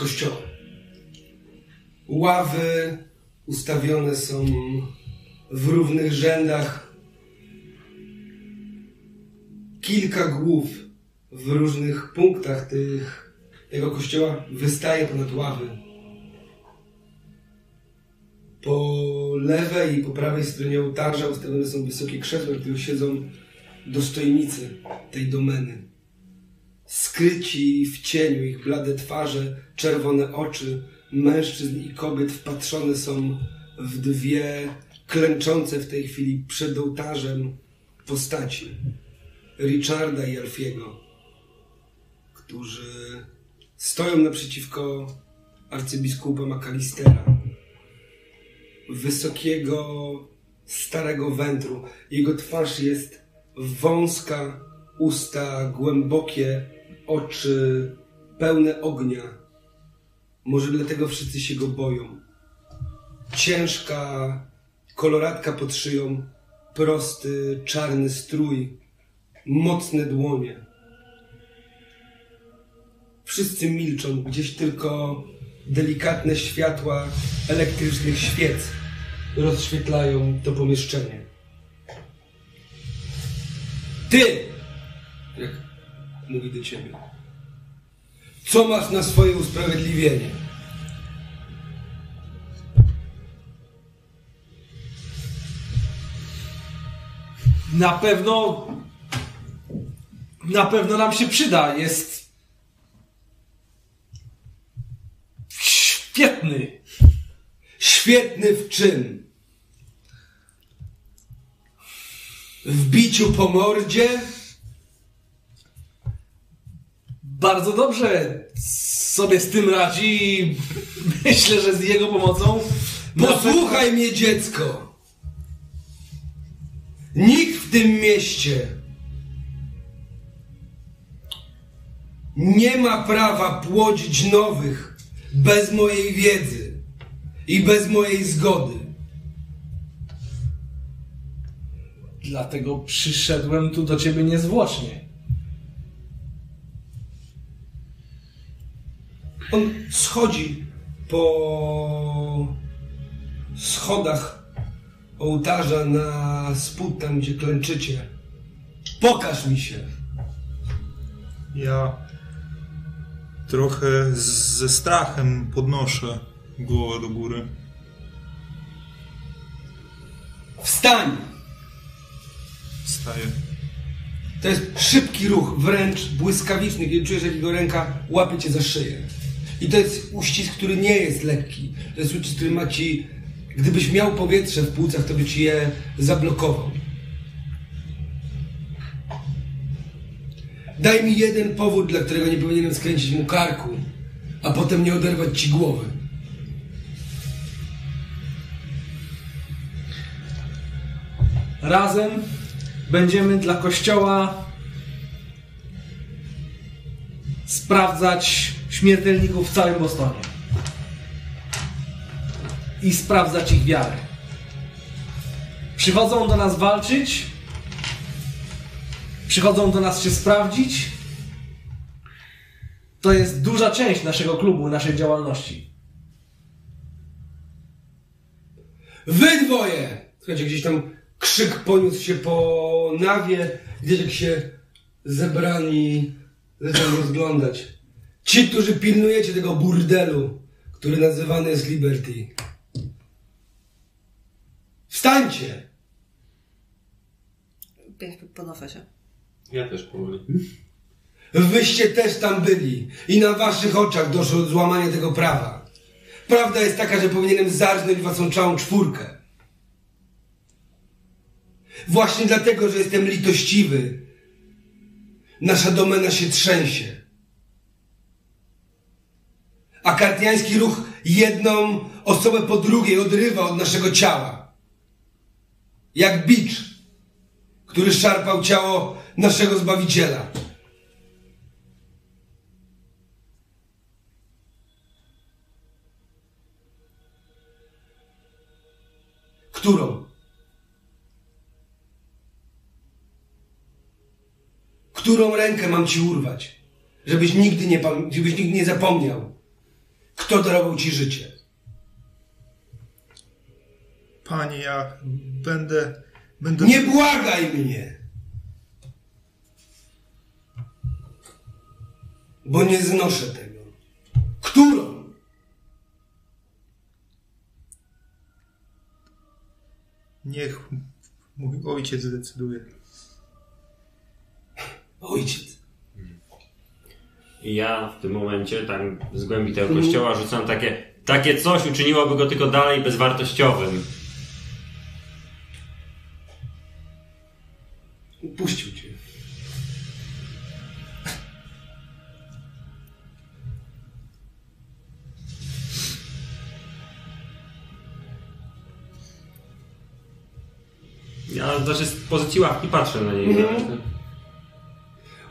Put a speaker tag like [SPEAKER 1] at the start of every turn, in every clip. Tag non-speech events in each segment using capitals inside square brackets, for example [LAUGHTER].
[SPEAKER 1] kościoła. Ławy ustawione są w równych rzędach. Kilka głów w różnych punktach tych, tego kościoła wystaje ponad ławy. Po lewej i po prawej stronie ołtarza ustawione są wysokie krzesła, w których siedzą dostojnicy tej domeny. Skryci w cieniu ich blade twarze, czerwone oczy mężczyzn i kobiet wpatrzone są w dwie klęczące w tej chwili przed ołtarzem postaci. Richarda i Alfiego, którzy stoją naprzeciwko arcybiskupa McAllistera. Wysokiego, starego wędru. Jego twarz jest wąska, usta głębokie, oczy pełne ognia. Może dlatego wszyscy się go boją. Ciężka koloratka pod szyją, prosty, czarny strój, mocne dłonie. Wszyscy milczą, gdzieś tylko delikatne światła elektrycznych świec rozświetlają to pomieszczenie. Ty! Mówi do ciebie. Co masz na swoje usprawiedliwienie?
[SPEAKER 2] Na pewno. Na pewno nam się przyda. Jest. Świetny.
[SPEAKER 1] Świetny w czym? W biciu po mordzie?
[SPEAKER 2] Bardzo dobrze sobie z tym radzi i [LAUGHS] myślę, że z jego pomocą.
[SPEAKER 1] Posłuchaj mnie, dziecko! Nikt w tym mieście nie ma prawa płodzić nowych bez mojej wiedzy i bez mojej zgody.
[SPEAKER 2] Dlatego przyszedłem tu do ciebie niezwłocznie.
[SPEAKER 1] On schodzi po schodach ołtarza na spód, tam gdzie klęczycie. Pokaż mi się.
[SPEAKER 3] Ja trochę z- ze strachem podnoszę głowę do góry.
[SPEAKER 1] Wstań!
[SPEAKER 3] Wstaję.
[SPEAKER 1] To jest szybki ruch, wręcz błyskawiczny, kiedy czujesz, jak jego ręka łapie cię za szyję. I to jest uścisk, który nie jest lekki. To jest uścisk, który ma ci... Gdybyś miał powietrze w płucach, to by ci je zablokował. Daj mi jeden powód, dla którego nie powinienem skręcić mu karku, a potem nie oderwać ci głowy.
[SPEAKER 2] Razem będziemy dla kościoła sprawdzać śmiertelników w całym Bostonie. I sprawdzać ich wiarę. Przychodzą do nas walczyć, przychodzą do nas się sprawdzić. To jest duża część naszego klubu, naszej działalności.
[SPEAKER 1] Wy dwoje! Słuchajcie, gdzieś tam krzyk poniósł się po nawie, gdzieś jak się zebrani zaczęli rozglądać. Ci, którzy pilnujecie tego burdelu, który nazywany jest Liberty. Wstańcie!
[SPEAKER 4] Podnoszę się.
[SPEAKER 5] Ja też powoli.
[SPEAKER 1] Wyście też tam byli i na waszych oczach doszło do złamania tego prawa. Prawda jest taka, że powinienem zarżnąć waszą całą czwórkę. Właśnie dlatego, że jestem litościwy, nasza domena się trzęsie. A kartiański ruch jedną osobę po drugiej odrywa od naszego ciała. Jak bicz, który szarpał ciało naszego Zbawiciela. Którą? Którą rękę mam ci urwać? Żebyś nigdy nie, żebyś nigdy nie zapomniał, Kto darował ci życie?
[SPEAKER 3] Panie, ja będę... Będę...
[SPEAKER 1] Nie błagaj mnie! Bo nie znoszę tego. Którą?
[SPEAKER 3] Niech mój ojciec zdecyduje.
[SPEAKER 1] Ojciec.
[SPEAKER 4] I ja w tym momencie, tak z głębi tego kościoła, rzucam takie, takie coś uczyniłoby go tylko dalej bezwartościowym.
[SPEAKER 1] Puścił cię.
[SPEAKER 4] Ja znaczy z pozycji ławki patrzę na niego.
[SPEAKER 1] Mhm.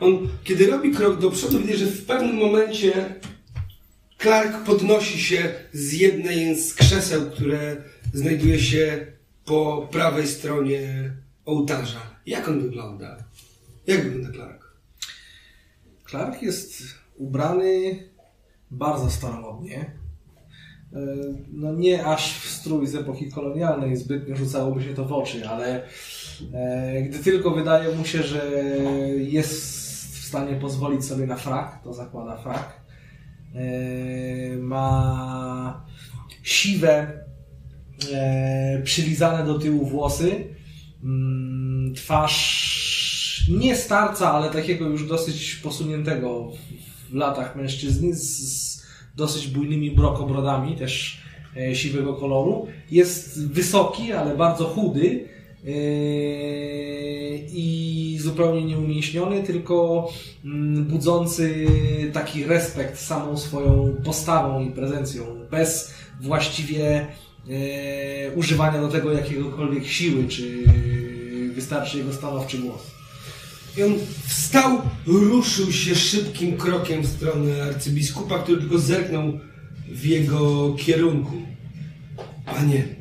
[SPEAKER 1] On, kiedy robi krok do przodu, widzi, że w pewnym momencie Clark podnosi się z jednej z krzeseł, które znajduje się po prawej stronie ołtarza. Jak on wygląda? Jak wygląda Clark?
[SPEAKER 2] Clark jest ubrany bardzo staromodnie. E, No nie aż w strój z epoki kolonialnej, zbytnio rzucałoby się to w oczy, ale e, gdy tylko wydaje mu się, że jest stanie pozwolić sobie na frak, to zakłada frak. E, Ma siwe, e, przylizane do tyłu włosy, Mm, twarz nie starca, ale takiego już dosyć posuniętego w, latach mężczyzny z, dosyć bujnymi brokobrodami, też e, siwego koloru. Jest wysoki, ale bardzo chudy i zupełnie nieumięśniony, tylko mm, budzący taki respekt samą swoją postawą i prezencją, bez właściwie e, używania do tego jakiegokolwiek siły, czy wystarczy jego stanowczy głos.
[SPEAKER 1] I on wstał, ruszył się szybkim krokiem w stronę arcybiskupa, który tylko zerknął w jego kierunku. Panie,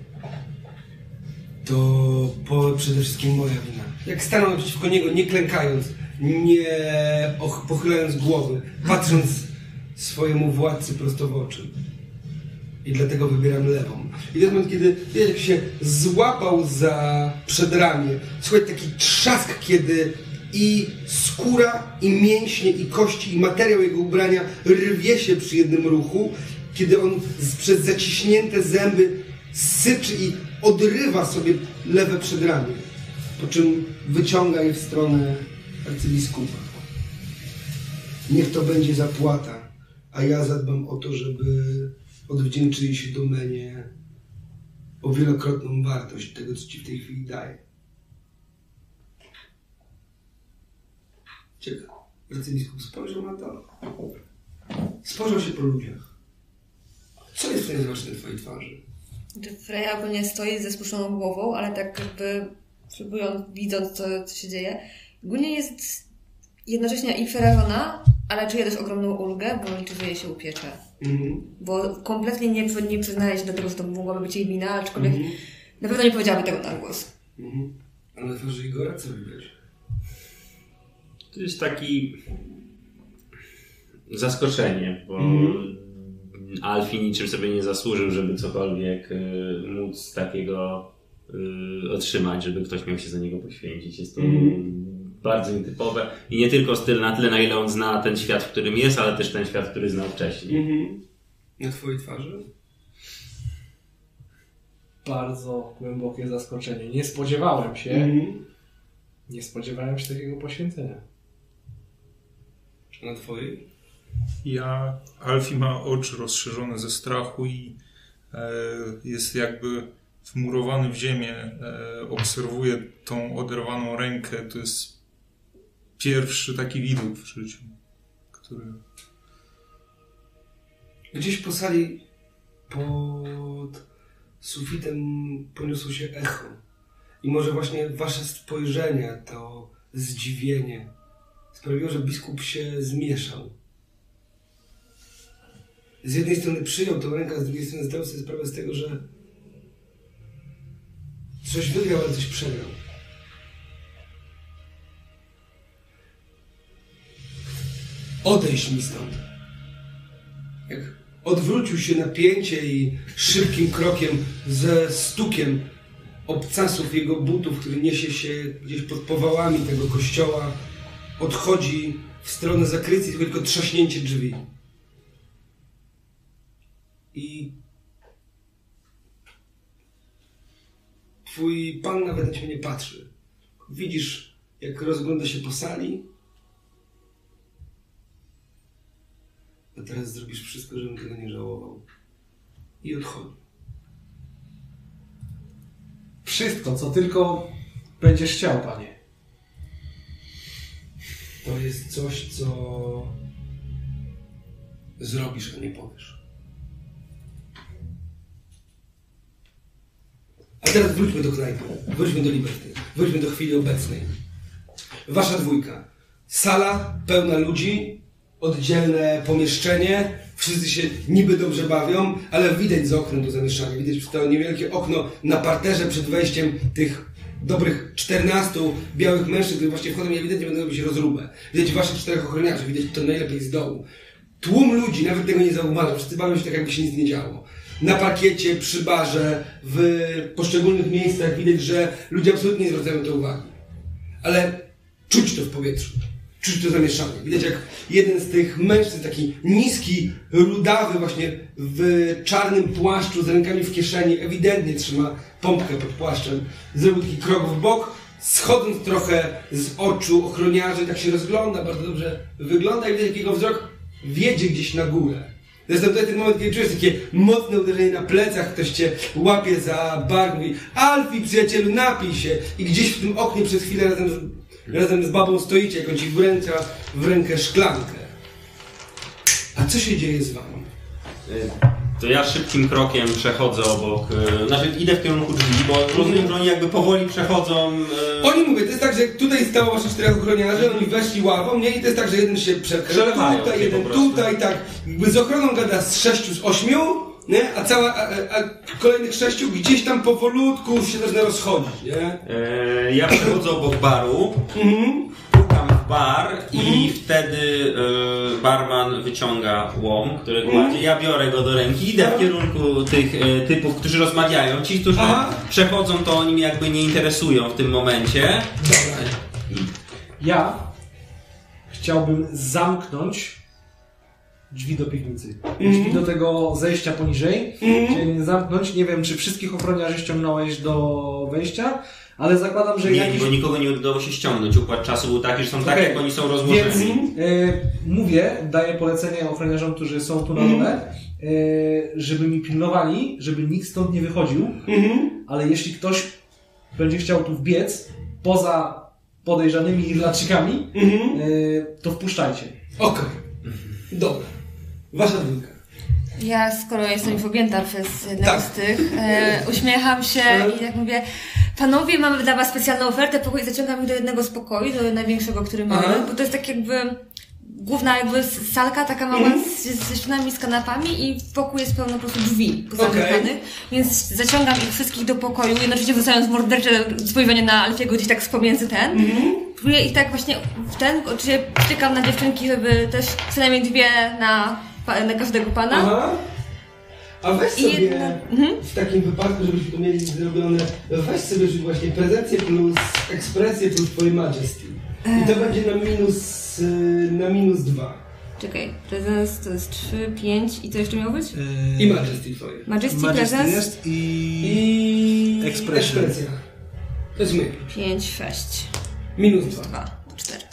[SPEAKER 1] to po, przede wszystkim moja wina. Jak stanął naprzeciwko niego, nie klękając, nie och, pochylając głowy, patrząc swojemu władcy prosto w oczy. I dlatego wybieram lewą. I jest moment, kiedy jak się złapał za przedramię. Słuchaj, taki trzask, kiedy i skóra, i mięśnie, i kości, i materiał jego ubrania rwie się przy jednym ruchu, kiedy on przez zaciśnięte zęby syczy i odrywa sobie lewe przedramię, po czym wyciąga je w stronę arcybiskupa. Niech to będzie zapłata, a ja zadbam o to, żeby odwdzięczyli się do mnie o wielokrotną wartość tego, co ci w tej chwili daję. Ciekawe. Arcybiskup spojrzał na to. Spojrzał się po ludziach. Co jest w tej złożnej twojej twarzy?
[SPEAKER 5] Czy Freya ogólnie stoi ze spuszczoną głową, ale tak jakby próbując, widząc co, co się dzieje. Ogólnie jest jednocześnie i przerażona, ale czuje też ogromną ulgę, bo liczy, że jej się upiecze.
[SPEAKER 1] Mhm.
[SPEAKER 5] Bo kompletnie nie, nie przyznaje się do tego, że to mogłaby być jej wina, aczkolwiek
[SPEAKER 1] Mhm.
[SPEAKER 5] na pewno nie powiedziałaby tego na głos.
[SPEAKER 1] Mhm. A na twarzy Igora co widać?
[SPEAKER 4] To jest taki zaskoczenie, bo
[SPEAKER 1] Mhm.
[SPEAKER 4] Alfie niczym sobie nie zasłużył, żeby cokolwiek y, móc takiego y, otrzymać, żeby ktoś miał się za niego poświęcić. Jest to
[SPEAKER 1] Mhm.
[SPEAKER 4] bardzo nietypowe i nie tylko styl na tyle, na ile on zna ten świat, w którym jest, ale też ten świat, który znał wcześniej.
[SPEAKER 1] Mhm. Na twojej twarzy?
[SPEAKER 2] Bardzo głębokie zaskoczenie. Nie spodziewałem się,
[SPEAKER 1] Mhm.
[SPEAKER 2] nie spodziewałem się takiego poświęcenia.
[SPEAKER 1] Na twojej?
[SPEAKER 3] Ja, Alfie ma oczy rozszerzone ze strachu i e, jest jakby wmurowany w ziemię. E, obserwuje tą oderwaną rękę. To jest pierwszy taki widok w życiu, który...
[SPEAKER 1] Gdzieś po sali pod sufitem poniosło się echo. I może właśnie wasze spojrzenia, to zdziwienie sprawiło, że biskup się zmieszał. Z jednej strony przyjął tę rękę, a z drugiej strony zdał sobie sprawę z tego, że coś wygrał, ale coś przegrał. Odejdź mi stąd. Jak odwrócił się na pięcie i szybkim krokiem ze stukiem obcasów jego butów, który niesie się gdzieś pod powałami tego kościoła, odchodzi w stronę zakrycji, tylko trzaśnięcie drzwi. I twój pan nawet na ciebie nie patrzy. Widzisz, jak rozgląda się po sali. A teraz zrobisz wszystko, żebym tego nie żałował. I odchodzi.
[SPEAKER 2] Wszystko, co tylko będziesz chciał, panie.
[SPEAKER 1] To jest coś, co zrobisz, a nie powiesz. A teraz wróćmy do knajpy. Wróćmy do Liberty. Wróćmy do chwili obecnej. Wasza dwójka. Sala pełna ludzi, oddzielne pomieszczenie. Wszyscy się niby dobrze bawią, ale widać z okna to zamieszanie. Widać przez to niewielkie okno na parterze przed wejściem tych dobrych 14 białych mężczyzn, którzy właśnie wchodzą i ewidentnie będą robić rozróbę. Widać waszych czterech ochroniarzy, widać to najlepiej z dołu. Tłum ludzi nawet tego nie zauważa, wszyscy bawią się tak, jakby się nic nie działo. Na parkiecie, przy barze, w poszczególnych miejscach widać, że ludzie absolutnie nie zwracają to uwagi. Ale czuć to w powietrzu. Czuć to zamieszanie. Widać jak jeden z tych mężczyzn, taki niski, rudawy właśnie w czarnym płaszczu z rękami w kieszeni, ewidentnie trzyma pompkę pod płaszczem, zrobił taki krok w bok, schodząc trochę z oczu ochroniarzy, tak się rozgląda, bardzo dobrze wygląda i widać jak jego wzrok wiedzie gdzieś na górę. Zresztą to ten moment, kiedy czujesz takie mocne uderzenie na plecach, ktoś cię łapie za bark, mówi Alfie, przyjacielu, napij się. I gdzieś w tym oknie przez chwilę razem z, razem z babą stoicie, jak on ci wręcza w rękę szklankę. A co się dzieje z wami?
[SPEAKER 4] To ja szybkim krokiem przechodzę obok, e, znaczy idę w kierunku drzwi, bo rozumiem, że oni jakby powoli przechodzą... e,
[SPEAKER 1] Oni mówię, to jest tak, że tutaj stało waszych czterech ochroniarzy, oni weszli ławą, nie? I to jest tak, że jeden się przekrył
[SPEAKER 4] Przelewają
[SPEAKER 1] tutaj, jeden tutaj, tak. Jakby z ochroną gada z sześciu, z ośmiu, nie? A cała, a, a, a kolejnych sześciu gdzieś tam powolutku się zaczyna rozchodzić, nie?
[SPEAKER 4] E, ja przechodzę obok baru,
[SPEAKER 1] Mhm.
[SPEAKER 4] Bar i wtedy e, barman wyciąga łom, którego macie. Ja biorę go do ręki, idę w kierunku tych e, typów, którzy rozmawiają. Ci, którzy
[SPEAKER 1] Aha.
[SPEAKER 4] przechodzą, to oni mnie jakby nie interesują w tym momencie.
[SPEAKER 1] Dobra.
[SPEAKER 2] Ja chciałbym zamknąć drzwi do piwnicy. Drzwi do tego zejścia poniżej. Chciałbym zamknąć. Nie wiem, czy wszystkich ochroniarzy ściągnąłeś do wejścia, ale zakładam, że
[SPEAKER 4] Nie,
[SPEAKER 2] jakiś...
[SPEAKER 4] bo nikogo nie udało się ściągnąć. Układ czasu był taki, że są tak,
[SPEAKER 2] Okej.
[SPEAKER 4] jak oni są
[SPEAKER 2] Więc
[SPEAKER 4] rozłożeni.
[SPEAKER 2] e, mówię, daję polecenie ochroniarzom, którzy są tu na dole, e, żeby mi pilnowali, żeby nikt stąd nie wychodził,
[SPEAKER 1] Mhm.
[SPEAKER 2] ale jeśli ktoś będzie chciał tu wbiec, poza podejrzanymi Irlandczykami,
[SPEAKER 1] Mhm.
[SPEAKER 2] e, to wpuszczajcie.
[SPEAKER 1] Okej. Dobra. Wasza dwójka.
[SPEAKER 5] Ja, skoro jestem już objęta przez jednego
[SPEAKER 1] Tak.
[SPEAKER 5] z tych, e, uśmiecham się i tak mówię, panowie, mamy dla was specjalną ofertę, pokój zaciągam ich do jednego z pokoi, do największego, który mamy,
[SPEAKER 1] Aha.
[SPEAKER 5] bo to jest tak jakby główna jakby salka taka mała z, ze ścianami, z kanapami i wokół jest pełno po prostu drzwi pozamykanych, więc zaciągam ich wszystkich do pokoju, jednocześnie wrzucając mordercze spojrzenie na Alfiego gdzieś tak z pomiędzy ten. Próbuję ich tak właśnie w ten, oczywiście czekam na dziewczynki, żeby też co najmniej dwie na, pa- na każdego pana.
[SPEAKER 1] Aha. A weź sobie
[SPEAKER 5] jedna- mhm.
[SPEAKER 1] w takim wypadku, żebyśmy to mieli zrobione, weź sobie właśnie prezencję plus ekspresję plus twoje majesty. I to będzie na minus, y, na minus dwa.
[SPEAKER 5] Czekaj, prezens to jest 3, 5 i co jeszcze miało być?
[SPEAKER 1] I majesty twoje.
[SPEAKER 5] Majesty,
[SPEAKER 2] Majesty
[SPEAKER 5] prezens
[SPEAKER 2] jest i...
[SPEAKER 1] I ekspresja. To jest my.
[SPEAKER 5] 5, 6,
[SPEAKER 1] Minus dwa.
[SPEAKER 5] 2, 4.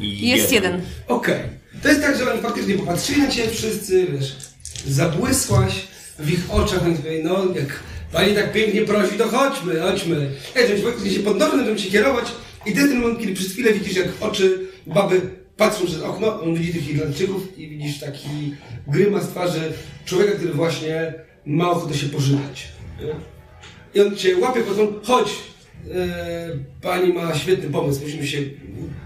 [SPEAKER 5] Jest jeden.
[SPEAKER 1] Okej. To jest tak, że oni faktycznie popatrzyli na ciebie wszyscy, wiesz, zabłysłaś w ich oczach, oni powiedzieli, no jak pani tak pięknie prosi, to chodźmy, chodźmy. Ej, żebyś faktycznie się podnoszą, będziemy się kierować i to jest ten moment, kiedy przez chwilę widzisz, jak oczy baby patrzą przez okno, on widzi tych Irlandczyków i widzisz taki grymas twarzy człowieka, który właśnie ma ochotę się pożygać. nie? I on cię łapie, potem chodź, pani ma świetny pomysł, musimy się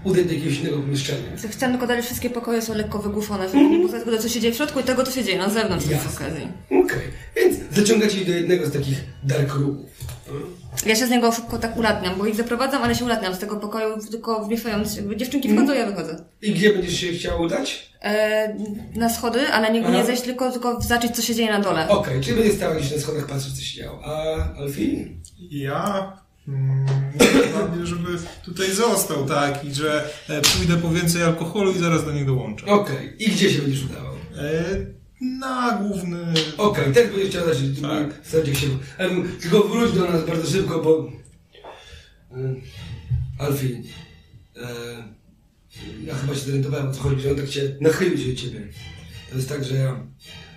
[SPEAKER 1] udać do jakiegoś innego pomieszczenia.
[SPEAKER 5] Chcę tylko dać, wszystkie pokoje są lekko wygłuszone, żeby nie poznać tego, co się dzieje w środku i tego, co się dzieje na zewnątrz z
[SPEAKER 1] Jasne.
[SPEAKER 5] okazji.
[SPEAKER 1] Okej, więc zaciągacie ich do jednego z takich dark roomów.
[SPEAKER 5] Ja się z niego szybko tak ulatniam, bo ich zaprowadzam, ale się ulatniam z tego pokoju, tylko wmieszając, jakby dziewczynki wchodzą, ja wychodzę.
[SPEAKER 1] I gdzie będziesz się chciała udać?
[SPEAKER 5] E, na schody, ale nie,
[SPEAKER 1] Aha.
[SPEAKER 5] nie zejść, tylko, tylko zacząć, co się dzieje na dole.
[SPEAKER 1] Okej, czyli będziesz stała gdzieś na schodach patrzeć, co się działo. A Alfie?
[SPEAKER 3] Ja mm, mnie, żeby tutaj został, tak, i że e, pójdę po więcej alkoholu i zaraz do nich dołączę.
[SPEAKER 1] Okej, i gdzie się będziesz udawał?
[SPEAKER 3] E, na główny...
[SPEAKER 1] Okej, też będziesz chciał dać,
[SPEAKER 3] Tak.
[SPEAKER 1] tak. sadzie się. Tylko wróć do nas bardzo szybko, bo... Em, Alfie, e, ja chyba się zorientowałem o co chodzi, że on tak się nachylił się do ciebie. To jest tak, że ja,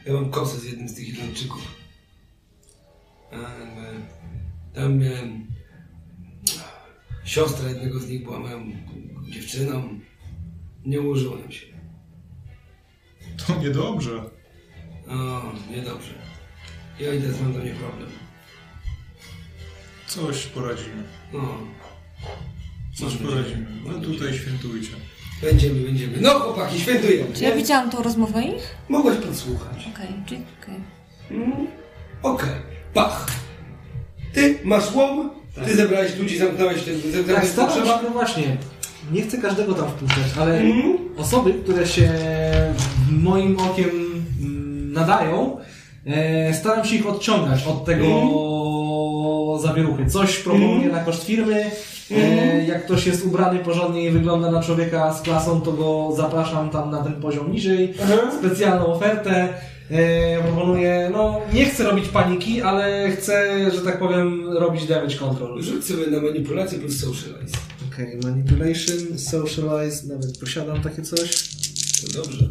[SPEAKER 1] ja mam kosę z jednym z tych Irlandczyków. E, Tam miałem... Siostra jednego z nich była moją dziewczyną. Nie ułożyło nam się.
[SPEAKER 3] To niedobrze.
[SPEAKER 1] O, niedobrze. Ja idę, mam do mnie problem.
[SPEAKER 3] Coś poradzimy.
[SPEAKER 1] No,
[SPEAKER 3] Coś poradzimy. No tutaj świętujcie.
[SPEAKER 1] będziemy, będziemy. No chłopaki, świętujemy.
[SPEAKER 5] Czy ja
[SPEAKER 1] nie?
[SPEAKER 5] widziałam tą rozmowę ich?
[SPEAKER 1] Mogłaś podsłuchać.
[SPEAKER 5] Okej, czyli okej.
[SPEAKER 1] Mhm. Okej, pach. Ty masz łom, ty zebrałeś ludzi, zamknąłeś ten,
[SPEAKER 2] Tak, staram się, no właśnie. Nie chcę każdego tam wpuszczać, ale
[SPEAKER 1] Mhm.
[SPEAKER 2] osoby, które się moim okiem mm, nadają, e, staram się ich odciągać od tego zawieruchy. Coś proponuję
[SPEAKER 1] Mhm.
[SPEAKER 2] na koszt firmy. E, jak ktoś jest ubrany porządnie i wygląda na człowieka z klasą, to go zapraszam tam na ten poziom niżej.
[SPEAKER 1] Aha.
[SPEAKER 2] Specjalną ofertę. E, proponuję, no nie chcę robić paniki, ale chcę, że tak powiem, robić damage control.
[SPEAKER 1] Rzuć sobie na manipulację plus socialize.
[SPEAKER 2] Okej, manipulation, socialize, nawet posiadam takie coś.
[SPEAKER 1] To dobrze.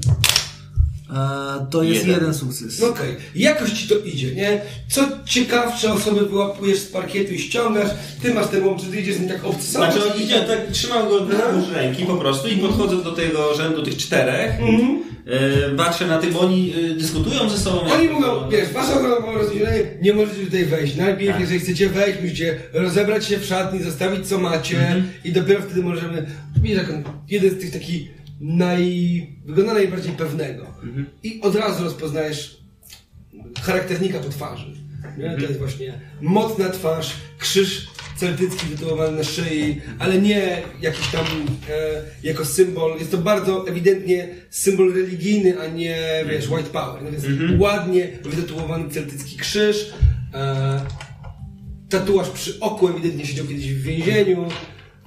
[SPEAKER 2] E, to jest
[SPEAKER 4] Jeden.
[SPEAKER 2] jeden, sukces.
[SPEAKER 1] No okej, jakoś ci to idzie, nie? Co ciekawsze osoby wyłapujesz z parkietu i ściągasz, ty masz ten łom, czy ty idziesz z nim tak obcy
[SPEAKER 4] Znaczy on idzie, tak trzymam go wzdłuż ręki po prostu i podchodzę do tego rzędu tych czterech.
[SPEAKER 1] Mhm.
[SPEAKER 4] E, patrzę na tych, bo oni e, dyskutują ze sobą.
[SPEAKER 1] Oni mówią, wiesz, ogromna rozdzielenie, nie możecie tutaj wejść. Najpierw,
[SPEAKER 4] Tak.
[SPEAKER 1] jeżeli chcecie wejść, musicie rozebrać się w szatni, zostawić co macie
[SPEAKER 4] Mhm.
[SPEAKER 1] i dopiero wtedy możemy... Widzisz, jak on, jeden z tych takich naj... wygląda najbardziej pewnego.
[SPEAKER 4] Mhm.
[SPEAKER 1] I od razu rozpoznajesz charakternika po twarzy. Nie?
[SPEAKER 4] Mhm.
[SPEAKER 1] To jest właśnie mocna twarz, krzyż celtycki wytyłowany na szyi, ale nie jakiś tam e, jako symbol. Jest to bardzo ewidentnie symbol religijny, a nie, wiesz, white power. No, jest
[SPEAKER 4] Mhm.
[SPEAKER 1] ładnie wytytułowany celtycki krzyż. E, tatuaż przy oku ewidentnie siedział kiedyś w więzieniu.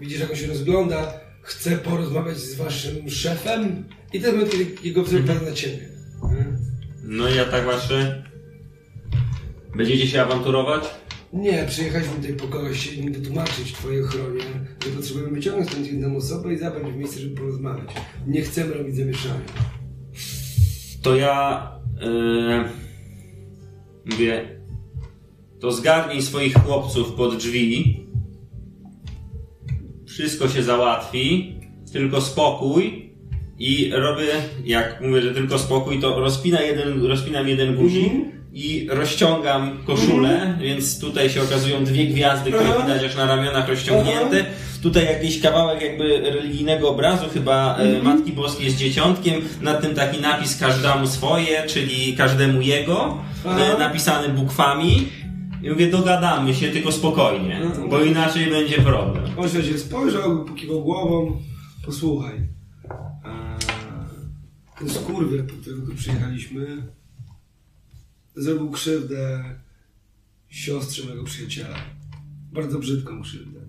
[SPEAKER 1] Widzisz, jak on się rozgląda. Chce porozmawiać z waszym szefem. I jest moment, kiedy jego wzrok pada na ciebie.
[SPEAKER 4] No i ja tak patrzę. Będziecie się awanturować?
[SPEAKER 1] Nie, przyjechaliśmy tutaj po kogoś i wytłumaczyć twojej ochronie, że potrzebujemy wyciągnąć stąd jedną osobę i zabrać w miejsce, żeby porozmawiać. Nie chcemy robić zamieszania.
[SPEAKER 4] To ja e, mówię, to zgarnij swoich chłopców pod drzwi. Wszystko się załatwi, tylko spokój. I robię, jak mówię, że tylko spokój, to rozpina jeden, rozpinam jeden guzik i rozciągam koszulę, więc tutaj się okazują dwie gwiazdy, które
[SPEAKER 1] Aha.
[SPEAKER 4] widać aż na ramionach rozciągnięte. Tutaj jakiś kawałek jakby religijnego obrazu, chyba e, Matki Boskiej z dzieciątkiem, nad tym taki napis każdemu swoje, czyli każdemu jego,
[SPEAKER 1] Aha.
[SPEAKER 4] e, napisany bukwami. I mówię, dogadamy się, tylko spokojnie,
[SPEAKER 1] Mhm.
[SPEAKER 4] bo inaczej będzie problem.
[SPEAKER 1] On się spojrzał, pokiwał głową. Posłuchaj. Ten skurwiel, po którego tu przyjechaliśmy, zrobił krzywdę siostrze mojego przyjaciela. Bardzo brzydką krzywdę.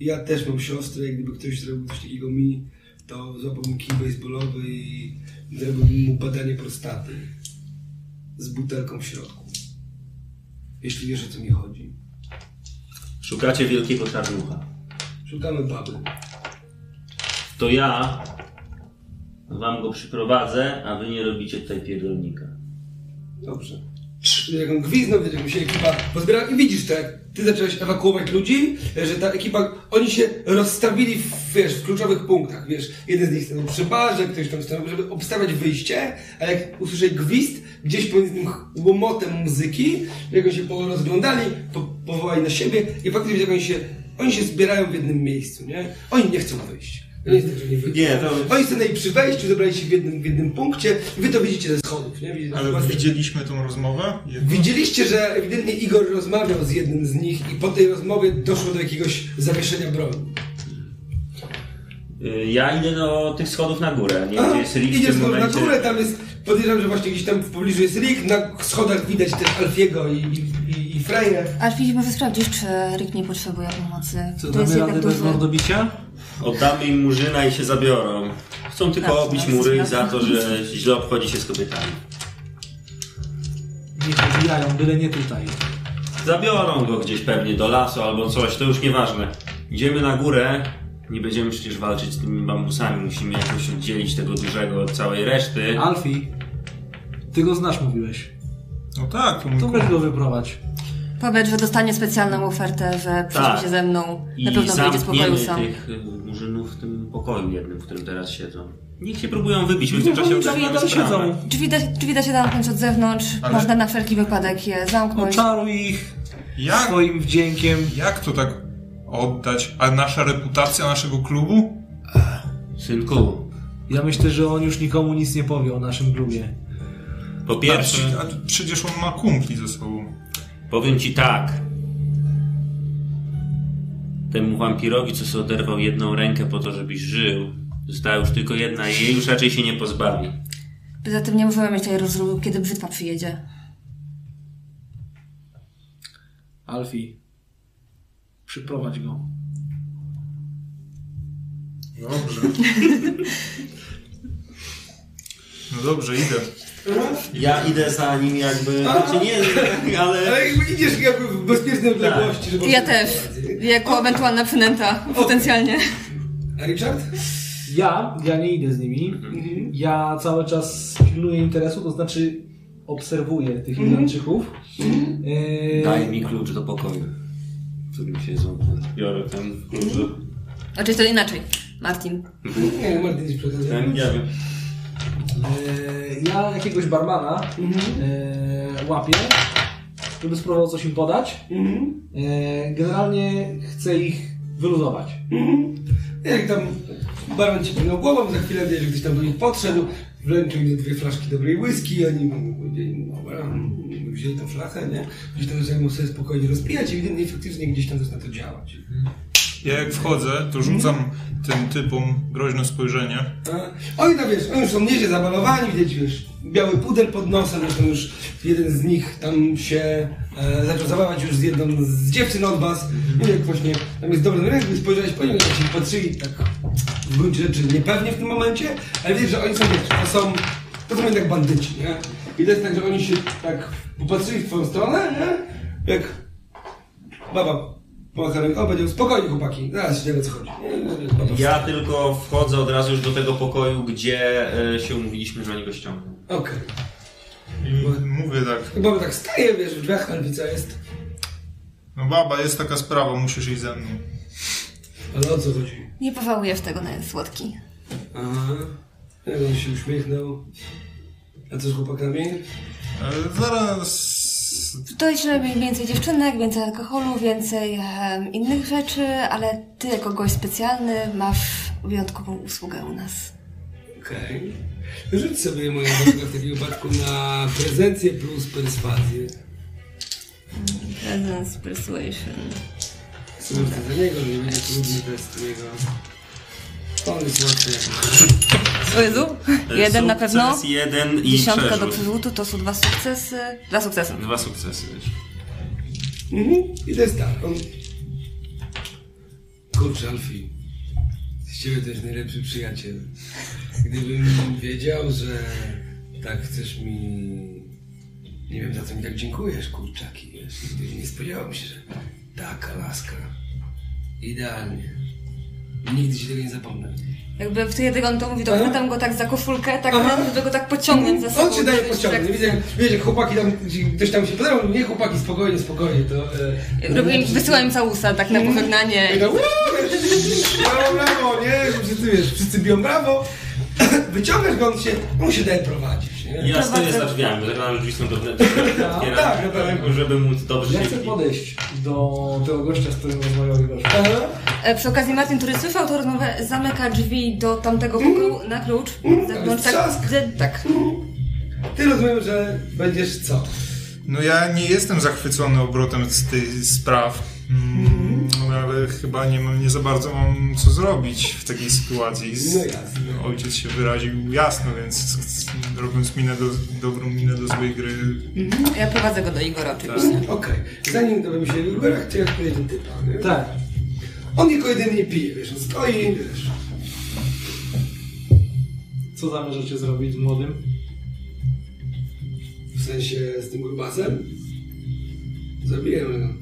[SPEAKER 1] Ja też mam siostrę i gdyby ktoś zrobił coś takiego mi, to złapałbym kij baseballowy i zrobiłbym mu badanie prostaty. Z butelką w środku. Jeśli wiesz o co mi chodzi.
[SPEAKER 4] Szukacie wielkiego czarnucha.
[SPEAKER 1] Szukamy baby.
[SPEAKER 4] To ja wam go przyprowadzę, a wy nie robicie tutaj pierdolnika.
[SPEAKER 1] Dobrze. Jak on gwizdnął, wiesz, jak mi się ekipa pozbierała i widzisz to, jak ty zacząłeś ewakuować ludzi, że ta ekipa, oni się rozstawili w, wiesz, w kluczowych punktach, wiesz, jeden z nich stanął przy barze, ktoś tam stanął, żeby obstawiać wyjście, ale jak usłyszeli gwizd, gdzieś pomiędzy tym łomotem muzyki, jak się porozglądali, po, powołali na siebie i faktycznie jak oni się, oni się zbierają w jednym miejscu, nie? Oni nie chcą wyjść. Nie jest tak, że nie
[SPEAKER 4] to...
[SPEAKER 1] Oni stanęli przy wejściu, zebrali się w jednym, w jednym punkcie. Wy to widzicie ze schodów, nie? Widzicie,
[SPEAKER 3] Ale widzieliśmy tą rozmowę? Jedną?
[SPEAKER 1] Widzieliście, że ewidentnie Igor rozmawiał z jednym z nich i po tej rozmowie doszło do jakiegoś zawieszenia broni.
[SPEAKER 4] Y, Ja idę do tych schodów na górę. Nie wiem,
[SPEAKER 1] A,
[SPEAKER 4] gdzie jest Rick w
[SPEAKER 1] idziesz na górę, tam jest, podejrzewam, że właśnie gdzieś tam w pobliżu jest Rick, na schodach widać też Alfiego i, i, i, i Freję.
[SPEAKER 5] Alfie, może sprawdzić, czy Rick nie potrzebuje pomocy.
[SPEAKER 2] Co, damy radę bez
[SPEAKER 5] duży.
[SPEAKER 2] mordobicia?
[SPEAKER 4] Oddamy im murzyna i się zabiorą. Chcą tylko
[SPEAKER 5] Tak,
[SPEAKER 4] obić
[SPEAKER 5] tak,
[SPEAKER 4] mury
[SPEAKER 5] tak.
[SPEAKER 4] za to, że źle obchodzi się z kobietami.
[SPEAKER 2] Nie pobijają, byle nie tutaj.
[SPEAKER 4] Zabiorą go gdzieś pewnie do lasu albo coś, to już nieważne. Idziemy na górę, nie będziemy przecież walczyć z tymi bambusami, musimy jakoś oddzielić tego dużego od całej reszty.
[SPEAKER 2] Alfie, ty go znasz, mówiłeś.
[SPEAKER 3] No tak, to mój
[SPEAKER 2] To weź go wyprowadź.
[SPEAKER 5] Powiedz, że dostanie specjalną ofertę, że przyjdzie
[SPEAKER 4] Tak.
[SPEAKER 5] się ze mną.
[SPEAKER 4] I
[SPEAKER 5] Na pewno wyjdzie z pokoju sam.
[SPEAKER 4] tych y, murzynów w tym pokoju jednym, w którym teraz siedzą. Niech się próbują wybić, my w tym czasie
[SPEAKER 2] tam
[SPEAKER 4] sprawę.
[SPEAKER 2] siedzą.
[SPEAKER 5] Drzwi da, drzwi da się zamknąć od zewnątrz.
[SPEAKER 3] Ale-
[SPEAKER 5] Można na wszelki wypadek je zamknąć.
[SPEAKER 2] Oczaruj ich
[SPEAKER 3] Jak?
[SPEAKER 2] swoim wdziękiem.
[SPEAKER 3] Jak to tak oddać? A nasza reputacja naszego klubu?
[SPEAKER 4] Synku,
[SPEAKER 2] Ja myślę, że on już nikomu nic nie powie o naszym klubie.
[SPEAKER 4] po pierwsze,
[SPEAKER 3] A, a przecież on ma kumpli ze sobą.
[SPEAKER 4] Powiem ci tak. Temu wampirowi, co sobie oderwał jedną rękę po to, żebyś żył, została już tylko jedna i jej już raczej się nie pozbawi.
[SPEAKER 5] Poza tym nie możemy mieć tej rozruchu, kiedy brzytwa przyjedzie.
[SPEAKER 2] Alfie, przyprowadź go.
[SPEAKER 3] Dobrze. [LAUGHS] No dobrze, idę.
[SPEAKER 4] Ja idę za nim jakby, znaczy nie, [LAUGHS] ale...
[SPEAKER 1] Ale jakby idziesz jakby w bezpiecznej odległości, żeby...
[SPEAKER 5] Ja też. Jako ewentualna przynęta, potencjalnie.
[SPEAKER 1] A Richard?
[SPEAKER 2] Ja, ja nie idę z nimi. Ja cały czas pilnuję interesu, to znaczy obserwuję tych Irlandczyków. Eee,
[SPEAKER 4] Daj mi klucz do pokoju, w którym siedzą. Biorę ten klucz.
[SPEAKER 5] Znaczy to inaczej. Martin.
[SPEAKER 1] Nie, Martin ci.
[SPEAKER 4] Ten, nie wiem.
[SPEAKER 2] Eee, ja jakiegoś barmana eee, łapię, żeby spróbował coś im podać.
[SPEAKER 1] Mhm.
[SPEAKER 2] Eee, generalnie chcę ich wyluzować.
[SPEAKER 1] Jak tam barman ci płynął głową, za chwilę wiesz, gdzieś tam do nich podszedł, wręczył im dwie flaszki dobrej whisky, oni powiedzieli, dobra, wzięli tą flachę, nie? Gdzieś tam zaczęli sobie spokojnie rozpijać i ewidentnie faktycznie gdzieś tam zaczyna to działać.
[SPEAKER 3] Ja jak wchodzę, to rzucam tym typom groźne spojrzenie.
[SPEAKER 1] A Oni tam wiesz, oni już są nieźle zabalowani, widać wiesz, biały pudel pod nosem, zresztą już jeden z nich tam się e, zaczął zabawać już z jedną z dziewczyn od was. I jak właśnie tam jest dobry numer, jakby spojrzałeś po nim, jak się patrzyli tak w gruncie rzeczy niepewnie w tym momencie, ale wiesz, że oni są, wiesz, to są, to są jednak bandyci, nie? I to jest tak, że oni się tak popatrzyli w twoją stronę, nie? Jak baba ręką, o, będzie spokojnie chłopaki, zaraz się nie wiem o co chodzi.
[SPEAKER 4] Ja tylko wchodzę od razu już do tego pokoju, gdzie e, się umówiliśmy, że oni go ściągną.
[SPEAKER 1] Okej.
[SPEAKER 3] I mówię tak,
[SPEAKER 1] Chyba tak staje, wiesz, w drzwiach Alwica jest.
[SPEAKER 3] no baba, jest taka sprawa, musisz iść ze mną.
[SPEAKER 1] Ale o co chodzi?
[SPEAKER 5] Nie pożałujesz tego na słodki.
[SPEAKER 1] Aha. Jak on się uśmiechnął. A co z chłopakami?
[SPEAKER 3] E, Zaraz...
[SPEAKER 5] To jest żeby więcej dziewczynek, więcej alkoholu, więcej em, innych rzeczy, ale ty jako gość specjalny masz wyjątkową usługę u nas.
[SPEAKER 1] Okej. Rzuć sobie moją drogę w takim wypadku na prezencję plus perswazję.
[SPEAKER 5] Presence persuasion.
[SPEAKER 1] Sobie za niego, nie będzie trudny test jego. On jest łatwy jak
[SPEAKER 5] O Jezu, jeden na pewno.
[SPEAKER 4] Sukces jeden i
[SPEAKER 5] Dziesiątka do
[SPEAKER 4] przerzut.
[SPEAKER 5] przerzutu to są dwa sukcesy. Dwa sukcesy.
[SPEAKER 4] Dwa sukcesy. wiesz.
[SPEAKER 1] Mhm. I to jest tak. On... Kurczę, Alfie. Z ciebie to jest najlepszy przyjaciel. Gdybym wiedział, że tak chcesz mi... Nie wiem, za co mi tak dziękujesz, kurczaki, wiesz. Nigdy nie spodziewałem się, że taka laska. Idealnie. Nigdy ci tego nie zapomnę.
[SPEAKER 5] Jakby w kiedy on to mówi, to chwytam go tak za koszulkę, tak żeby go tak pociągnąć za sobą.
[SPEAKER 1] On się daje pociągnąć.
[SPEAKER 5] tak-
[SPEAKER 1] Widzę, jak, chłopaki tam, ktoś tam się podobał, nie chłopaki, spokojnie, spokojnie, to... E,
[SPEAKER 5] Robię wysyłam im całusa tak na pożegnanie.
[SPEAKER 1] I tak, "Uuu, brawo, brawo, nie? Wszyscy, wiesz, wszyscy biją brawo. [COUGHS] Wyciągasz go, on się, on się daje prowadzić?
[SPEAKER 4] Ja stoję za drzwiami, że drzwi są wewnętrzne. [LAUGHS]
[SPEAKER 1] tak, na pewno.
[SPEAKER 4] Żeby móc dobrze
[SPEAKER 2] Ja chcę podejść do tego gościa, z którym rozmawiał.
[SPEAKER 1] Aha.
[SPEAKER 5] E, Przy okazji Martin, który słyszał tą rozmowę, zamyka drzwi do tamtego pokoju na klucz. Z zewnątrz, tak, tak.
[SPEAKER 1] Ty rozumiem, że będziesz co?
[SPEAKER 3] No ja nie jestem zachwycony obrotem z tych spraw, mm, ale chyba nie, mam, nie za bardzo mam co zrobić w takiej sytuacji. Z-
[SPEAKER 1] No jasne.
[SPEAKER 3] Ojciec się wyraził jasno, więc robiąc minę do, dobrą minę do złej gry,
[SPEAKER 5] Ja prowadzę go do Igora oczywiście.
[SPEAKER 1] Okej. Zanim dowiem się ja odpowiedź ten typa, nie?
[SPEAKER 2] Tak.
[SPEAKER 1] On tylko jedynie pije, wiesz, on stoi, wiesz.
[SPEAKER 2] Co zamierzacie zrobić z młodym?
[SPEAKER 1] W sensie z tym grubasem? Zabijemy go.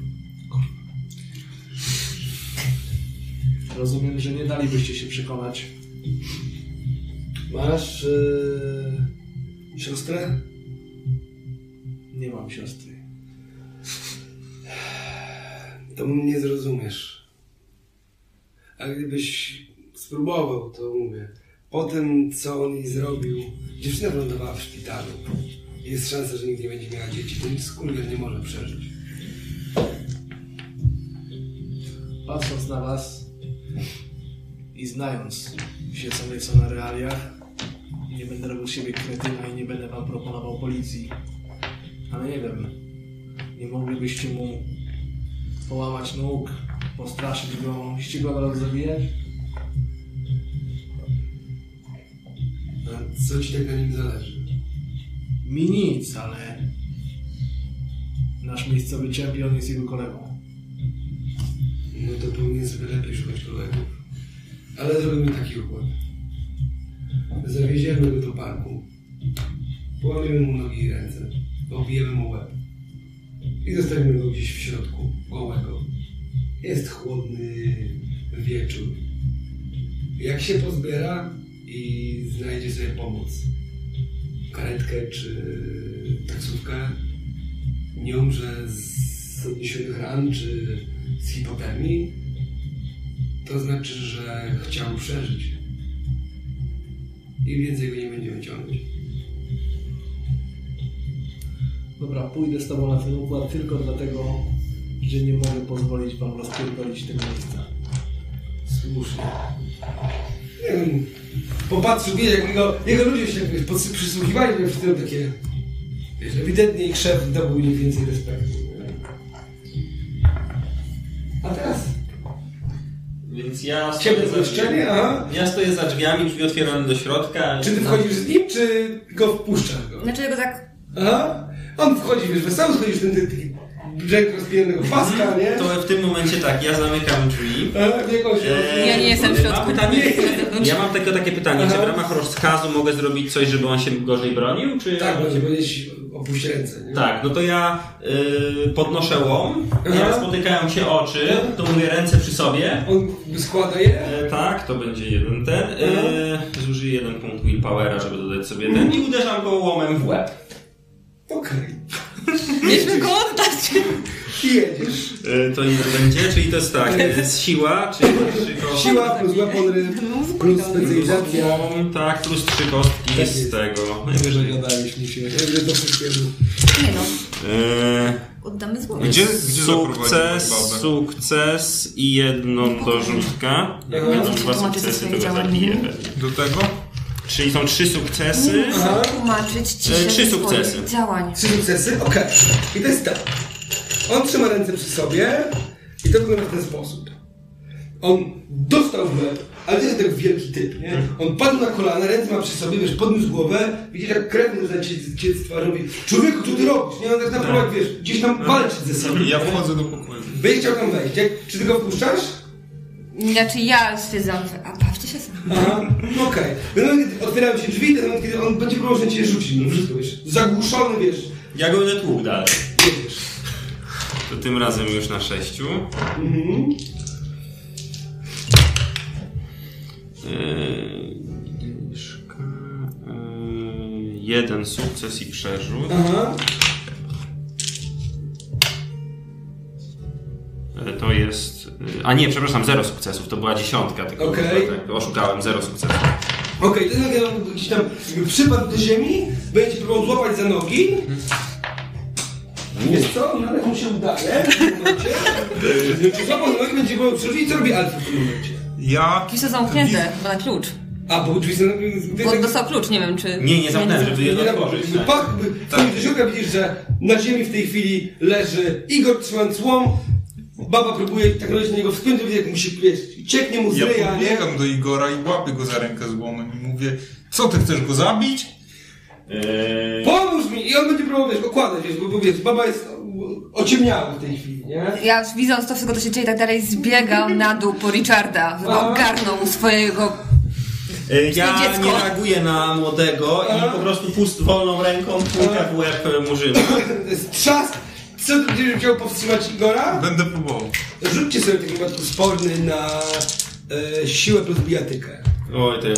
[SPEAKER 2] Rozumiem, że nie dalibyście się przekonać.
[SPEAKER 1] Masz yy, siostrę?
[SPEAKER 2] Nie mam siostry.
[SPEAKER 1] To mnie zrozumiesz. A gdybyś spróbował, to mówię. Po tym, co on jej zrobił, dziewczyna wylądowała w szpitalu. Jest szansa, że nigdy nie będzie miała dzieci. Ten skurwiel nie może przeżyć.
[SPEAKER 2] Patrząc na was i znając się co na realiach, nie będę robił z siebie kretyna i nie będę wam proponował policji. Ale nie wiem, nie moglibyście mu połamać nóg, postraszyć go, musicie go teraz zabijać?
[SPEAKER 1] A co ci tak na nim zależy?
[SPEAKER 2] Mi nic, ale nasz miejscowy czempion jest jego kolegą.
[SPEAKER 1] No to powinien sobie lepiej szukać kolegów. Ale zrobimy taki układ. Zawieziemy go do parku. Połamiemy mu nogi i ręce. Obijemy mu łeb. I zostawimy go gdzieś w środku, gołego. Jest chłodny wieczór. Jak się pozbiera i znajdzie sobie pomoc, karetkę czy taksówkę, nie umrze z odniesionych ran czy z hipotermii, to znaczy, że chciał przeżyć. I więcej go nie będziemy ciągnąć.
[SPEAKER 2] Dobra, pójdę z tobą na ten układ tylko dlatego, że nie mogę pozwolić wam rozpierdolić tego miejsca.
[SPEAKER 1] Słusznie. Nie wiem, popatrzył, wie, jak jego, jego ludzie się wiesz, przysłuchiwali wiesz, w tym takie, wiesz, ewidentnie ich szef dobył im więcej respektu. A teraz?
[SPEAKER 4] Więc ja stoję za
[SPEAKER 1] pomieszczenie,
[SPEAKER 4] drzwiami.
[SPEAKER 1] aha.
[SPEAKER 4] Ja stoję za drzwiami, drzwi otwierane do środka.
[SPEAKER 1] Czy ty wchodzisz z nim, czy go wpuszczasz go?
[SPEAKER 5] Znaczy go tak...
[SPEAKER 1] Aha. On wchodzi, wiesz, wesoło schodzisz ten ty- taki brzeg rozpijanego paska, nie?
[SPEAKER 4] To w tym momencie tak, ja zamykam drzwi.
[SPEAKER 1] Jakąś...
[SPEAKER 4] Eee,
[SPEAKER 5] Ja nie jestem w środku.
[SPEAKER 4] Mam pytanie, ja mam tylko takie pytanie, czy w ramach rozkazu mogę zrobić coś, żeby on się gorzej bronił, czy...
[SPEAKER 1] Tak, będzie powiedzieć opuść ręce, nie?
[SPEAKER 4] Tak, no to ja y, podnoszę łom,
[SPEAKER 1] Aha.
[SPEAKER 4] jak spotykają się oczy, to mówię ręce przy sobie.
[SPEAKER 1] On składa je.
[SPEAKER 4] E, tak, to będzie jeden ten. E, zużyję jeden punkt willpowera, żeby dodać sobie ten i uderzam go łomem w łeb.
[SPEAKER 1] Okej.
[SPEAKER 5] Mieliśmy go oddać.
[SPEAKER 1] I jedziesz.
[SPEAKER 4] E, to ile będzie? Czyli to jest tak, to jest siła, czyli trzy kostki.
[SPEAKER 1] Siła plus weaponry plus specjalizacja.
[SPEAKER 4] Tak, plus trzy kostki
[SPEAKER 1] Tak
[SPEAKER 4] z tego.
[SPEAKER 2] Gadaliśmy się.
[SPEAKER 1] Jakby do wszystkiego.
[SPEAKER 5] Nie no,
[SPEAKER 4] E,
[SPEAKER 5] oddamy złoto.
[SPEAKER 3] Gdzie- gdzie
[SPEAKER 4] sukces, sukces i jedną dorzutka.
[SPEAKER 1] Jak
[SPEAKER 4] Będą
[SPEAKER 5] mam
[SPEAKER 4] dwa sukcesy, to jeden.
[SPEAKER 3] do tego
[SPEAKER 4] Czyli są trzy sukcesy.
[SPEAKER 1] Aha.
[SPEAKER 5] Tłumaczyć ci
[SPEAKER 4] E,
[SPEAKER 5] się
[SPEAKER 4] trzy
[SPEAKER 5] ze swoich
[SPEAKER 4] sukcesy.
[SPEAKER 5] działań.
[SPEAKER 1] Trzy sukcesy? Okej. I to jest tak. On trzyma ręce przy sobie i to wygląda w ten sposób. On dostał w łeb, ale to jest tak wielki typ, nie? On padł na kolana, ręce ma przy sobie, wiesz, podniósł głowę, widzisz jak krew mu zaciec ciec z twarzy, mówi człowieku, co ty robisz? Nie, on tak naprawdę, wiesz, gdzieś tam walczyć ze sobą.
[SPEAKER 3] Ja wchodzę do pokoju.
[SPEAKER 1] Będzie chciał tam wejść. Jak, czy ty go wpuszczasz?
[SPEAKER 5] Znaczy ja stwierdzam, że a bawcie się sam.
[SPEAKER 1] Aha, okej. Okay. moment, kiedy otwierają się drzwi, ten moment, kiedy on będzie próbował że cię rzucić, no wszystko, wiesz, zagłuszony, wiesz,
[SPEAKER 4] Ja go będę tłukł dalej.
[SPEAKER 1] jedziesz.
[SPEAKER 4] To tym razem już na sześciu.
[SPEAKER 1] Mhm.
[SPEAKER 4] Eee, dyszka, eee, jeden sukces i przerzut.
[SPEAKER 1] Aha.
[SPEAKER 4] E, To jest. E, A nie, przepraszam, zero sukcesów. To była dziesiątka, tylko
[SPEAKER 1] Okej.
[SPEAKER 4] tak, oszukałem, zero sukcesów.
[SPEAKER 1] Okej, to jest jak on gdzieś tam przypadł do ziemi, będzie próbował złapać za nogi. Wiesz co? Nawet mu się udaje w tym momencie. Czy złapał za nogi, będzie próbował przerzucić, co robi Alfie w tym momencie?
[SPEAKER 3] Ja...
[SPEAKER 5] Drzwi są zamknięte, chyba na klucz.
[SPEAKER 1] A, bo drzwi są...
[SPEAKER 5] Bo dostał klucz, nie wiem czy...
[SPEAKER 4] Nie, nie zamknąłem, żeby je
[SPEAKER 1] Nie
[SPEAKER 4] otworzyć. tak.
[SPEAKER 1] do środka, widzisz, że na ziemi w tej chwili leży Igor trzymając łom. Baba próbuje tak robić na niego wspiąć, widzę, jak mu się, wiesz, cieknie mu z
[SPEAKER 3] Ja
[SPEAKER 1] ryja, nie?
[SPEAKER 3] podbiegam do Igora i łapię go za rękę z łomem i mówię, co ty chcesz go zabić?
[SPEAKER 4] Eee,
[SPEAKER 1] Pomóż mi! I on będzie próbował, wiesz, okładać, wiesz, bo, bo wiesz, baba jest ociemniała w tej chwili, nie?
[SPEAKER 5] Ja widząc to wszystko, co się dzieje i tak dalej, zbiegam na dół po Richarda, żeby
[SPEAKER 1] A.
[SPEAKER 5] ogarnął swojego...
[SPEAKER 4] e, ja
[SPEAKER 5] dziecko.
[SPEAKER 4] nie reaguję na młodego i po prostu pust wolną ręką pójdę w łeb murzyna.
[SPEAKER 1] Trzask! Co ty będziesz chciał powstrzymać Igora?
[SPEAKER 3] Będę próbował.
[SPEAKER 1] Rzućcie sobie w takim wypadku sporny na e, siłę plus bijatykę.
[SPEAKER 4] Oj, to ja...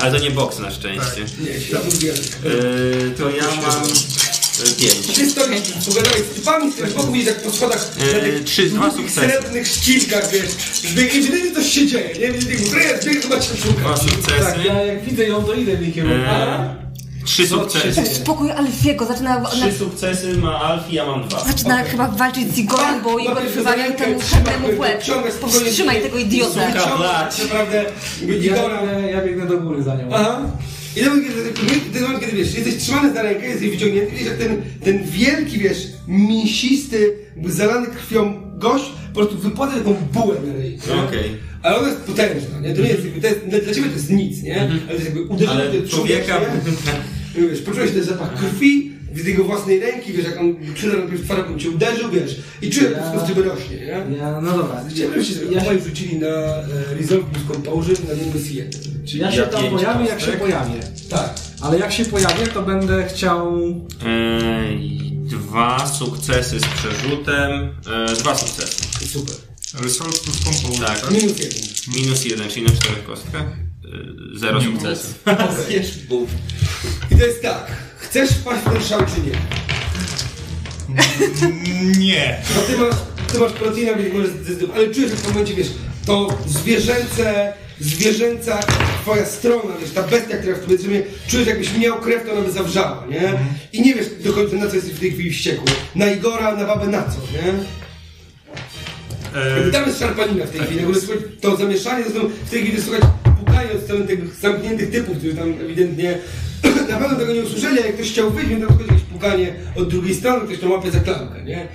[SPEAKER 4] Ale to nie boks na szczęście.
[SPEAKER 1] Nie, siła plus bijatyka.
[SPEAKER 4] Eee, to ja mam... e, Pięć.
[SPEAKER 1] Ty stoisz, pogadałeś z typami, z tym boku widzisz jak po schodach na
[SPEAKER 4] Eee,
[SPEAKER 1] tych
[SPEAKER 4] trzy, dwa
[SPEAKER 1] długich,
[SPEAKER 4] sukcesy.
[SPEAKER 1] srebrnych szkilkach, wiesz, zbieg, i wtedy coś się dzieje, nie? Widzisz, jak zbieg, zbieg, chyba cię szuka.
[SPEAKER 4] Dwa
[SPEAKER 2] Tak,
[SPEAKER 4] sukcesy.
[SPEAKER 2] ja jak widzę ją, to idę w jej kierunku.
[SPEAKER 4] Eee, trzy sukcesy.
[SPEAKER 5] Spokój Alfiego, zaczyna... Na,
[SPEAKER 4] Trzy sukcesy ma Alfie, ja mam dwa.
[SPEAKER 5] zaczyna chyba walczyć z Igorem, bo Igor
[SPEAKER 1] rękę,
[SPEAKER 5] temu czarnemu w łeb. Powstrzymaj tego idiotę.
[SPEAKER 4] Suka.
[SPEAKER 1] Ciąga
[SPEAKER 4] blać.
[SPEAKER 1] tak naprawdę Igora.
[SPEAKER 2] biegnę, ja biegnę do góry za nią.
[SPEAKER 1] Aha. I ten moment, kiedy, ten moment, kiedy wiesz, jesteś trzymany za rękę, jesteś wyciągnięty, widzisz jak ten, ten wielki, wiesz, mięsisty, jakby zalany krwią gość po prostu wypłaca taką bułę na ryj.
[SPEAKER 4] Okej.
[SPEAKER 1] Ale ona jest potężna, nie? To nie jest, jakby- to jest, dla ciebie to jest nic, nie? Ale to jest jakby uderzenie
[SPEAKER 4] Ale człowieka...
[SPEAKER 1] nie? Wiesz, poczułeś ten zapach krwi, z jego własnej ręki, wiesz, jak on przydarł najpierw twarz, on cię uderzył, wiesz, i czujesz, jak wszystko z ciebie rośnie, nie?
[SPEAKER 2] Ja, no dobra.
[SPEAKER 1] Chciałem, żebyście
[SPEAKER 2] Ja
[SPEAKER 1] ja
[SPEAKER 2] się,
[SPEAKER 1] się rzucili na e, Resolve plus Composure na minus jeden.
[SPEAKER 2] czy ja się
[SPEAKER 4] Ja
[SPEAKER 2] tam pojawię, jak się
[SPEAKER 4] kostek.
[SPEAKER 2] pojawię.
[SPEAKER 1] Tak.
[SPEAKER 2] Ale jak się pojawię, to będę chciał...
[SPEAKER 4] Eee, dwa sukcesy z przerzutem. Eee, dwa sukcesy.
[SPEAKER 1] Super.
[SPEAKER 3] Resolve plus composer,
[SPEAKER 4] Tak.
[SPEAKER 3] tak?
[SPEAKER 1] Minus jeden.
[SPEAKER 4] Minus jeden, czyli na czterech kostkach. Eee, zero sukcesów.
[SPEAKER 1] Zjesz [LAUGHS] bób. I to jest tak. Chcesz wpaść w ten szał, czy nie?
[SPEAKER 3] Nie.
[SPEAKER 1] No ty masz, ty masz proteina, więc możesz zdecydować, ale czujesz, że w tym momencie, wiesz, to zwierzęce, zwierzęca twoja strona, wiesz, ta bestia, która w tobie trzymie, czujesz, jakbyś miał krew, to ona by zawrzała, nie? I nie wiesz do końca, na co jesteś w tej chwili wściekły. Na Igora, na babę, na co, nie?
[SPEAKER 3] E,
[SPEAKER 1] I tam jest szarpanina w tej chwili. W ogóle słuchaj, to zamieszanie, zresztą w tej chwili słuchać pukanie od strony tych zamkniętych typów, którzy tam ewidentnie [CLEARS THROAT] na pewno tego nie usłyszeli, jak ktoś chciał wyjść, tam słychać jakieś pukanie od drugiej strony, ktoś tam łapie za klamkę, nie?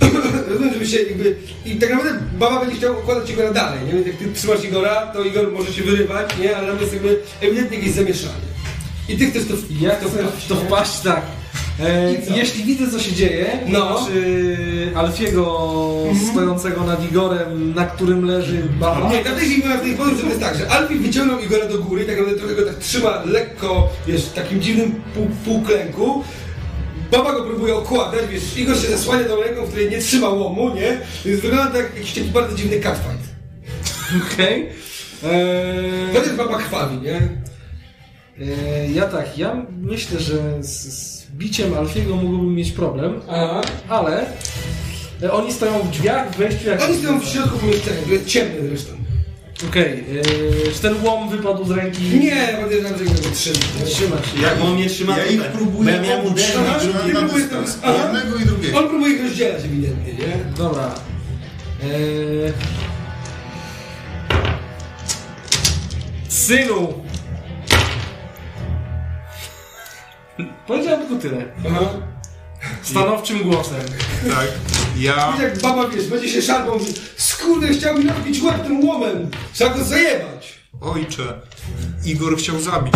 [SPEAKER 1] [CLEARS THROAT] Rozumiem, żeby się jakby... I tak naprawdę baba będzie chciał układać Igora dalej, nie? Więc jak ty trzymasz Igora, to Igor może się wyrywać, nie? Ale tam jest jakby ewidentnie jakieś zamieszanie. I ty chcesz to...
[SPEAKER 2] Ja
[SPEAKER 1] to
[SPEAKER 2] to wpaść tak. E, jeśli widzę, co się dzieje,
[SPEAKER 1] No.
[SPEAKER 2] czy Alfiego stojącego nad Igorem, na którym leży baba,
[SPEAKER 1] Nie, tam też ich w tej powiem, że to jest tak, że Alfie wyciągnął Igora do góry tak naprawdę trochę go tak trzyma lekko, wiesz, w takim dziwnym pół, półklęku. Baba go próbuje okładać, wiesz, Igor się zasłania tą ręką, w której nie trzyma łomu, nie? Więc wygląda tak jak jakiś taki bardzo dziwny catfight.
[SPEAKER 2] okej. Eee,
[SPEAKER 1] Chociaż baba krwawi, nie?
[SPEAKER 2] e, ja tak, ja myślę, że z, z biciem Alfiego mógłbym mieć problem,
[SPEAKER 1] Aha.
[SPEAKER 2] ale e, oni stoją w drzwiach, w wejściu jak...
[SPEAKER 1] Oni stoją w środku pomieszczenia, ciemne zresztą.
[SPEAKER 2] Okej, e, czy ten łom wypadł z ręki?
[SPEAKER 1] Nie, podejrzewam, że go trzyma. nie?
[SPEAKER 2] Trzymać się.
[SPEAKER 4] Jak on mnie trzyma
[SPEAKER 3] Ja ich
[SPEAKER 4] Bo
[SPEAKER 3] próbuję
[SPEAKER 4] ja miałem uderzyć.
[SPEAKER 3] Żeby na
[SPEAKER 1] próbuję
[SPEAKER 3] dystans. Jednego i drugiego.
[SPEAKER 1] On próbuje ich rozdzielać ewidentnie, nie?
[SPEAKER 2] Dobra. Eee... Synu! Powiedziałem tylko tyle.
[SPEAKER 1] Aha.
[SPEAKER 2] Stanowczym głosem.
[SPEAKER 3] Tak. Ja...
[SPEAKER 1] Widzisz jak baba, wiesz, będzie się szarpał, mówi, skurde, chciał mi napić łeb tym łomem, trzeba go zajebać.
[SPEAKER 3] Ojcze. Igor chciał zabić.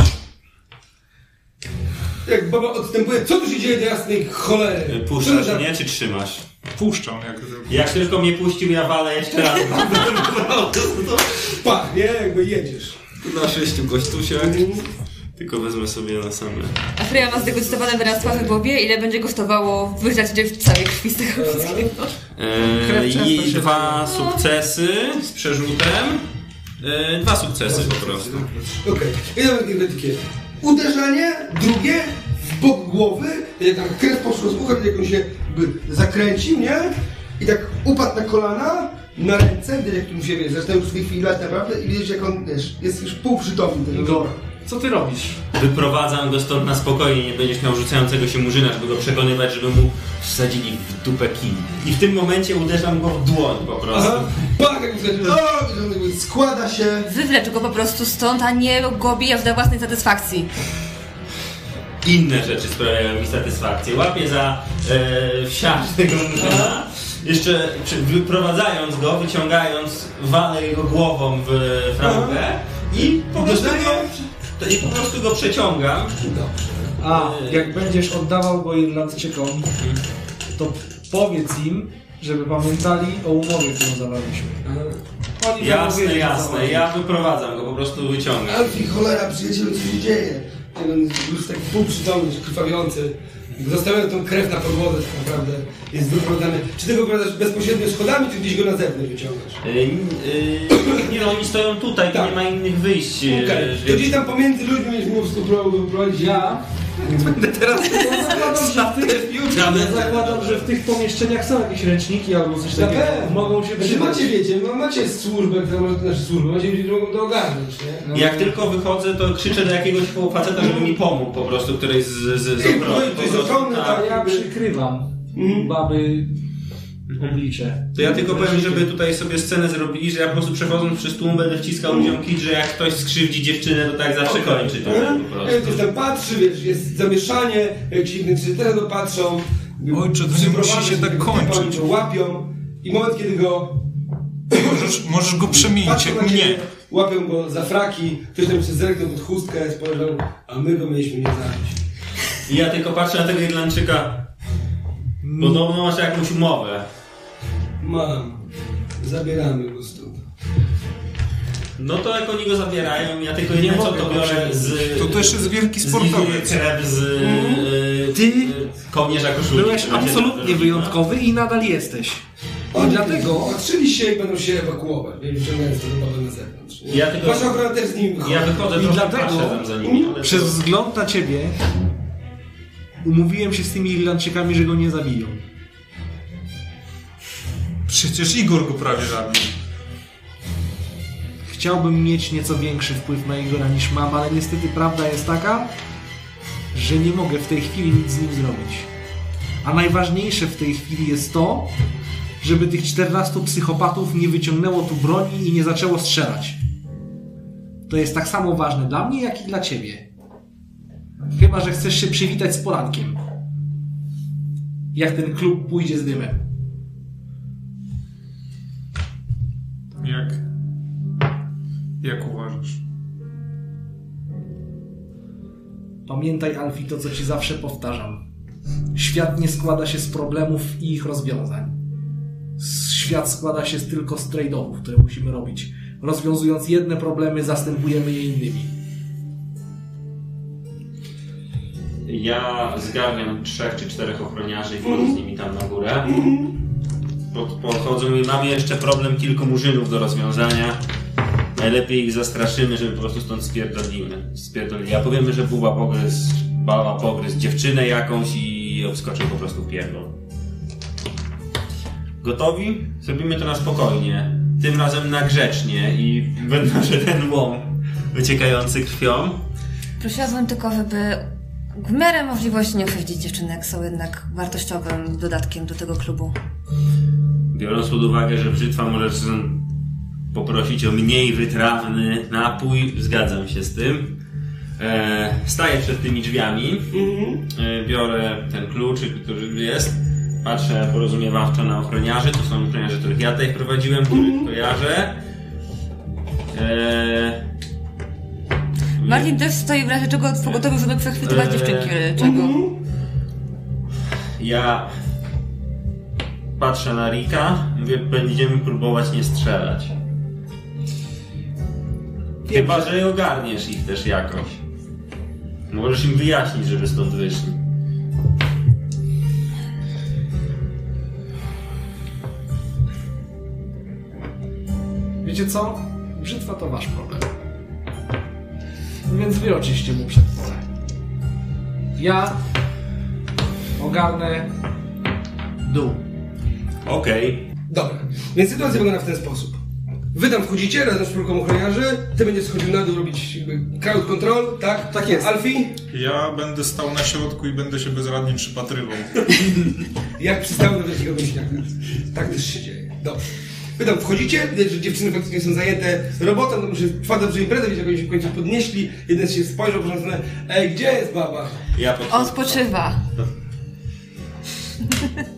[SPEAKER 1] Jak baba odstępuje, co tu się dzieje do jasnej cholery?
[SPEAKER 4] Puszczasz mnie, czy trzymasz?
[SPEAKER 3] Puszczam, jak...
[SPEAKER 4] Jak tylko mnie puścił, ja walę jeszcze raz. [LAUGHS]
[SPEAKER 1] Pach, nie? Jakby jedziesz.
[SPEAKER 4] Na sześciu gościusiach. Tylko wezmę sobie na same.
[SPEAKER 5] A Freya ma zdegustowane wyrastwa w głowie, ile będzie kosztowało wylać w całej krwi z tego wszystkiego.
[SPEAKER 4] Eee,
[SPEAKER 2] często
[SPEAKER 4] I dwa sukcesy z przerzutem. Eee, dwa sukcesy po prostu.
[SPEAKER 1] Okej. I nawet nie takie uderzenie, drugie, w bok głowy, jak tam krew poszła z ucha, jak on się zakręcił, nie? I tak upadł na kolana, na ręce, tu mu się, wiesz, zaczynają już w tej chwili lać naprawdę i widzisz jak on, wiesz, jest już półprzytomny. ten
[SPEAKER 2] Igor. Co ty robisz?
[SPEAKER 4] Wyprowadzam go stąd na spokojnie, nie będziesz miał rzucającego się murzyna, żeby go przekonywać, żeby mu wsadzili w dupę kij. I w tym momencie uderzam go w dłoń po prostu.
[SPEAKER 1] Aha, bach, jak wtedy, o, składa się.
[SPEAKER 5] Wywlecz go po prostu stąd, a nie go bijesz dla własnej satysfakcji.
[SPEAKER 4] Inne rzeczy sprawiają mi satysfakcję. Łapię za e, wsiarz tego murzyna, jeszcze przy- wyprowadzając go, wyciągając, walę jego głową w framugę i po prostu go, i po prostu go przeciągam.
[SPEAKER 2] A, jak będziesz oddawał go Irlandczykom, to powiedz im, żeby pamiętali o umowie, którą zawarliśmy. Oni
[SPEAKER 4] Jasne, jasne. Ja wyprowadzam go, po prostu wyciągam.
[SPEAKER 1] Alfie, cholera, przyjacielu, co się dzieje? I on już tak półprzytomny, krwawiący. Zostawiam tą krew na podłodze tak naprawdę. Jest wyprowadzany. Czy ty go bezpośrednio schodami, czy gdzieś go na zewnątrz wyciągasz?
[SPEAKER 4] Y, y, nie, no, oni stoją tutaj, tu
[SPEAKER 1] Tak.
[SPEAKER 4] nie ma innych wyjść. y,
[SPEAKER 1] Okej,
[SPEAKER 4] więc-
[SPEAKER 1] to gdzieś tam pomiędzy ludźmi będziesz go wyprowadzić.
[SPEAKER 2] Ja
[SPEAKER 1] Będę teraz
[SPEAKER 2] zakładam, że w tych, ja zakładam, że w tych pomieszczeniach są jakieś ręczniki albo coś
[SPEAKER 1] Na
[SPEAKER 2] takiego.
[SPEAKER 1] pewno.
[SPEAKER 2] Mogą się
[SPEAKER 1] Czy
[SPEAKER 2] przydać.
[SPEAKER 1] macie, wiecie, no macie służbę, która może, znaczy służbę, macie ludzi, którzy mogą to ogarnąć, nie?
[SPEAKER 4] Jak tylko wychodzę, to krzyczę do jakiegoś faceta, żeby mi pomógł po prostu, któryś z, z, z.
[SPEAKER 1] No
[SPEAKER 4] po
[SPEAKER 1] to jest ochrony,
[SPEAKER 4] tak.
[SPEAKER 2] A ja przykrywam
[SPEAKER 1] Mhm.
[SPEAKER 2] baby oblicze.
[SPEAKER 4] To ja tylko powiem, żeby tutaj sobie scenę zrobili, że ja po prostu przechodząc przez tłum będę wciskał ludziom kit, że jak ktoś skrzywdzi dziewczynę, to tak zawsze kończy to po
[SPEAKER 1] Jak ktoś tam patrzy, wiesz, jest zamieszanie, jak ci czy teraz go patrzą.
[SPEAKER 3] Ojcze, to nie musi się tak kończyć.
[SPEAKER 1] łapią i moment, kiedy go
[SPEAKER 3] Możesz, możesz go przemienić, jak mnie.
[SPEAKER 1] łapią go za fraki, ktoś tam się zerknął pod chustkę, spojrzał, a my go mieliśmy nie zabić.
[SPEAKER 4] I ja tylko patrzę na tego Irlandczyka. Podobno masz jakąś umowę.
[SPEAKER 1] Mam. Zabieramy go stąd.
[SPEAKER 4] No to jak oni go zabierają, ja tylko
[SPEAKER 2] Nie
[SPEAKER 4] co to biorę z...
[SPEAKER 3] To też jest wielki sportowiec.
[SPEAKER 4] krew z y,
[SPEAKER 2] Ty
[SPEAKER 4] y, kołnierza koszuli.
[SPEAKER 2] Byłeś absolutnie
[SPEAKER 4] robił,
[SPEAKER 2] wyjątkowy i nadal jesteś. I
[SPEAKER 1] Oni
[SPEAKER 2] dlatego
[SPEAKER 1] Patrzyli się i będą się ewakuować, nie wyciągając tego babę na zewnątrz.
[SPEAKER 4] Ja tylko-
[SPEAKER 1] Wasza ochrona też z nim.
[SPEAKER 4] Ja wychodzę
[SPEAKER 2] I dlatego
[SPEAKER 4] patrzę tam za nimi, ale
[SPEAKER 2] przez
[SPEAKER 4] to-
[SPEAKER 2] wzgląd na ciebie umówiłem się z tymi Irlandczykami, że go nie zabiją.
[SPEAKER 3] Przecież Igor go prawie zabił.
[SPEAKER 2] Chciałbym mieć nieco większy wpływ na Igora niż mam, ale niestety prawda jest taka, że nie mogę w tej chwili nic z nim zrobić. A najważniejsze w tej chwili jest to, żeby tych 14 psychopatów nie wyciągnęło tu broni i nie zaczęło strzelać. To jest tak samo ważne dla mnie, jak i dla ciebie. Chyba, że chcesz się przywitać z porankiem. Jak ten klub pójdzie z dymem.
[SPEAKER 3] Jak? Jak uważasz?
[SPEAKER 2] Pamiętaj, Alfie, to co ci zawsze powtarzam. Świat nie składa się z problemów i ich rozwiązań. Świat składa się tylko z trade-offów, które musimy robić. Rozwiązując jedne problemy, zastępujemy je innymi.
[SPEAKER 4] Ja zgarniam trzech czy czterech ochroniarzy i wchodzę z nimi tam na górę. Pod, podchodzą i mamy jeszcze problem kilku murzynów do rozwiązania. Najlepiej ich zastraszymy, żeby po prostu stąd spierdolimy. Spierdolili. Ja powiemy, że buba pogryz, baba pogryz dziewczynę jakąś i obskoczył po prostu pierdol. Gotowi? Zrobimy to na spokojnie. Tym razem na grzecznie i wędrze ten łom wyciekający krwią.
[SPEAKER 5] Prosiłabym tylko, żeby w miarę możliwości nie krzywdzić dziewczynek, są jednak wartościowym dodatkiem do tego klubu.
[SPEAKER 4] Biorąc pod uwagę, że brzytwa możesz z- poprosić o mniej wytrawny napój, zgadzam się z tym. E, staję przed tymi drzwiami, e, biorę ten klucz, który jest, patrzę porozumiewawczo na ochroniarzy, to są ochroniarze, których ja tutaj wprowadziłem, których kojarzę. E,
[SPEAKER 5] Martin też stoi w razie czego pogotowiu, żeby przechwytywać
[SPEAKER 4] Eee,
[SPEAKER 5] dziewczynki czego.
[SPEAKER 4] Ja patrzę na Rika, mówię, będziemy próbować nie strzelać. Chyba, że ogarniesz ich też jakoś. Możesz im wyjaśnić, żeby stąd wyszli.
[SPEAKER 2] Wiecie co? Brzytwa to wasz problem. Więc wy oczywiście mu przed pole. Ja ogarnę dół.
[SPEAKER 4] Okej.
[SPEAKER 1] Dobra, więc sytuacja wygląda w ten sposób. Wy tam wchodzicie razem z czwórką ochroniarzy, ty będziesz schodził na dół robić jakby crowd control, tak?
[SPEAKER 2] Tak jest.
[SPEAKER 1] Alfie,
[SPEAKER 3] Ja będę stał na środku i będę się bezradnie przypatrywał. [LAUGHS]
[SPEAKER 1] jak przystało do wielkiego myślenia. Tak też się dzieje. Dobrze. Wy tam wchodzicie, widać, że dziewczyny faktycznie są zajęte robotą, to muszę trwa dobrze imprezę, wiecie, jak oni się w końcu podnieśli, jeden się spojrzał, proszę stronę, ej, gdzie jest baba?
[SPEAKER 4] Ja pod...
[SPEAKER 5] Odpoczywa.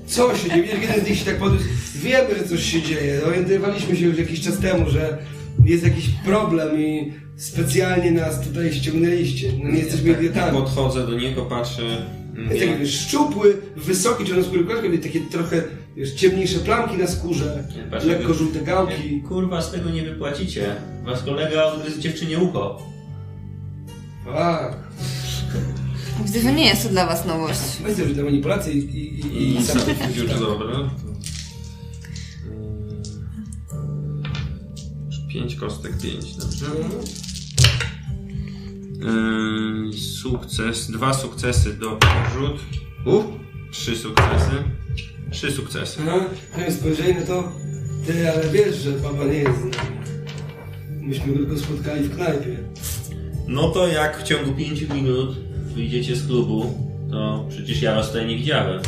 [SPEAKER 1] Co się dzieje? Wiesz, jeden z nich się tak podniósł, wiemy, że coś się dzieje, orientowaliśmy się już jakiś czas temu, że jest jakiś problem i specjalnie nas tutaj ściągnęliście, no nie jesteśmy idiotami.
[SPEAKER 4] Podchodzę do niego, patrzę.
[SPEAKER 1] Jest
[SPEAKER 4] Mówię,
[SPEAKER 1] taki szczupły, wysoki, czarnoskóry koleżka, takie trochę wiesz, ciemniejsze plamki na skórze,
[SPEAKER 4] patrzę,
[SPEAKER 1] lekko żółte gałki.
[SPEAKER 4] Kurwa, z tego nie wypłacicie. Wasz kolega odgryzł dziewczynie ucho.
[SPEAKER 1] A,
[SPEAKER 5] Widzę, że nie jest to dla was nowość.
[SPEAKER 1] myślę, że te manipulacje i, i, i, i sam...
[SPEAKER 4] Już [LAUGHS] dobra. Pięć kostek, pięć, dobrze. Yy, sukces, dwa sukcesy do rzut. Uf, trzy sukcesy. Trzy sukcesy.
[SPEAKER 1] No i spojrzenie na to, ty, ale wiesz, że baba nie jest z nami. Myśmy go tylko spotkali w knajpie.
[SPEAKER 4] No to jak w ciągu pięciu minut wyjdziecie z klubu, to przecież ja was tutaj nie widziałem.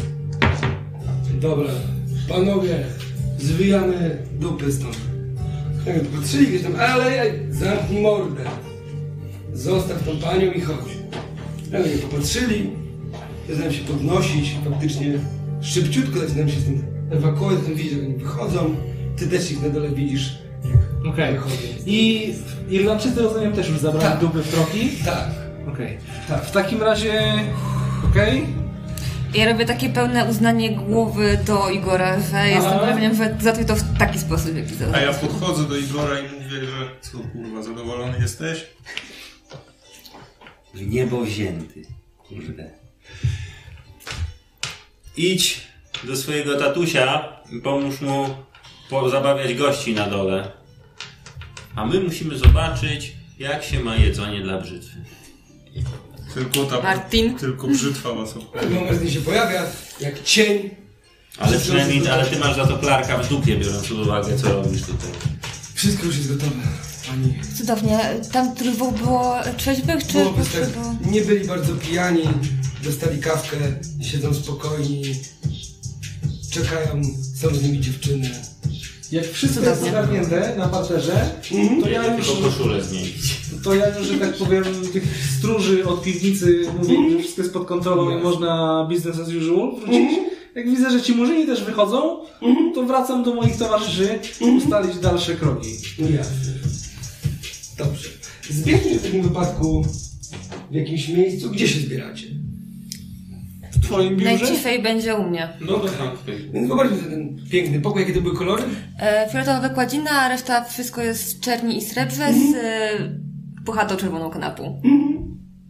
[SPEAKER 1] Dobra, panowie, zwijamy dupy stąd. Jak patrzyli gdzieś tam, ale zamknij mordę. Zostaw tą panią i chodź. Jak oni popatrzyli, zaczynałem się podnosić, faktycznie szybciutko zaczynałem się stąd ewakuować, zaczynam widzieć, jak oni wychodzą. Ty też ich na dole widzisz, jak
[SPEAKER 2] Okej.
[SPEAKER 1] wychodzą.
[SPEAKER 2] I Irlandczycy rozumiem też już zabrali
[SPEAKER 1] Tak.
[SPEAKER 2] dupy w troki?
[SPEAKER 1] Tak,
[SPEAKER 2] Okej.
[SPEAKER 1] tak.
[SPEAKER 2] W takim razie... Okej.
[SPEAKER 5] Ja robię takie pełne uznanie głowy do Igora, że jestem pewien, że załatwię to w taki sposób, jaki
[SPEAKER 3] A
[SPEAKER 5] załatwię.
[SPEAKER 3] ja podchodzę do Igora i mówię, że co kurwa, zadowolony jesteś?
[SPEAKER 4] W niebo wzięty. Kurde. Idź do swojego tatusia i pomóż mu zabawiać gości na dole. A my musimy zobaczyć, jak się ma jedzenie dla brzytwy.
[SPEAKER 3] Tylko ta...
[SPEAKER 5] Martin?
[SPEAKER 3] Tylko brzytwa was obchodzi.
[SPEAKER 1] Moment się pojawia, jak cień.
[SPEAKER 4] Ale przynajmniej, ale ty masz za to Klarka w dupie, biorąc pod uwagę, co robisz tutaj.
[SPEAKER 1] Wszystko już jest gotowe, pani.
[SPEAKER 5] Cudownie. Tam dwóch było trzeźwych, czy
[SPEAKER 1] Było
[SPEAKER 5] po
[SPEAKER 1] bez tak, nie byli bardzo pijani, dostali kawkę, siedzą spokojni, czekają, są z nimi dziewczyny.
[SPEAKER 2] Jak wszystko jest ogarnięte na parterze, to ja już,
[SPEAKER 4] Tylko koszulę zmienić.
[SPEAKER 2] to ja już, że tak powiem, tych stróży od piwnicy mówię, że wszystko jest pod kontrolą i można business as usual wrócić. Jak widzę, że ci murzyni też wychodzą, to wracam do moich towarzyszy ustalić dalsze kroki.
[SPEAKER 1] No jasne. Dobrze. Zbierzcie w takim wypadku w jakimś miejscu, gdzie się zbieracie.
[SPEAKER 2] W twoim biurze?
[SPEAKER 5] Najciszej będzie u mnie.
[SPEAKER 4] No to.
[SPEAKER 1] Więc wyobraźcie sobie ten piękny pokój, jakie to były kolory.
[SPEAKER 5] E, fioletowa wykładzina, a reszta wszystko jest w czerni i srebrze z e, puchatą czerwoną kanapą.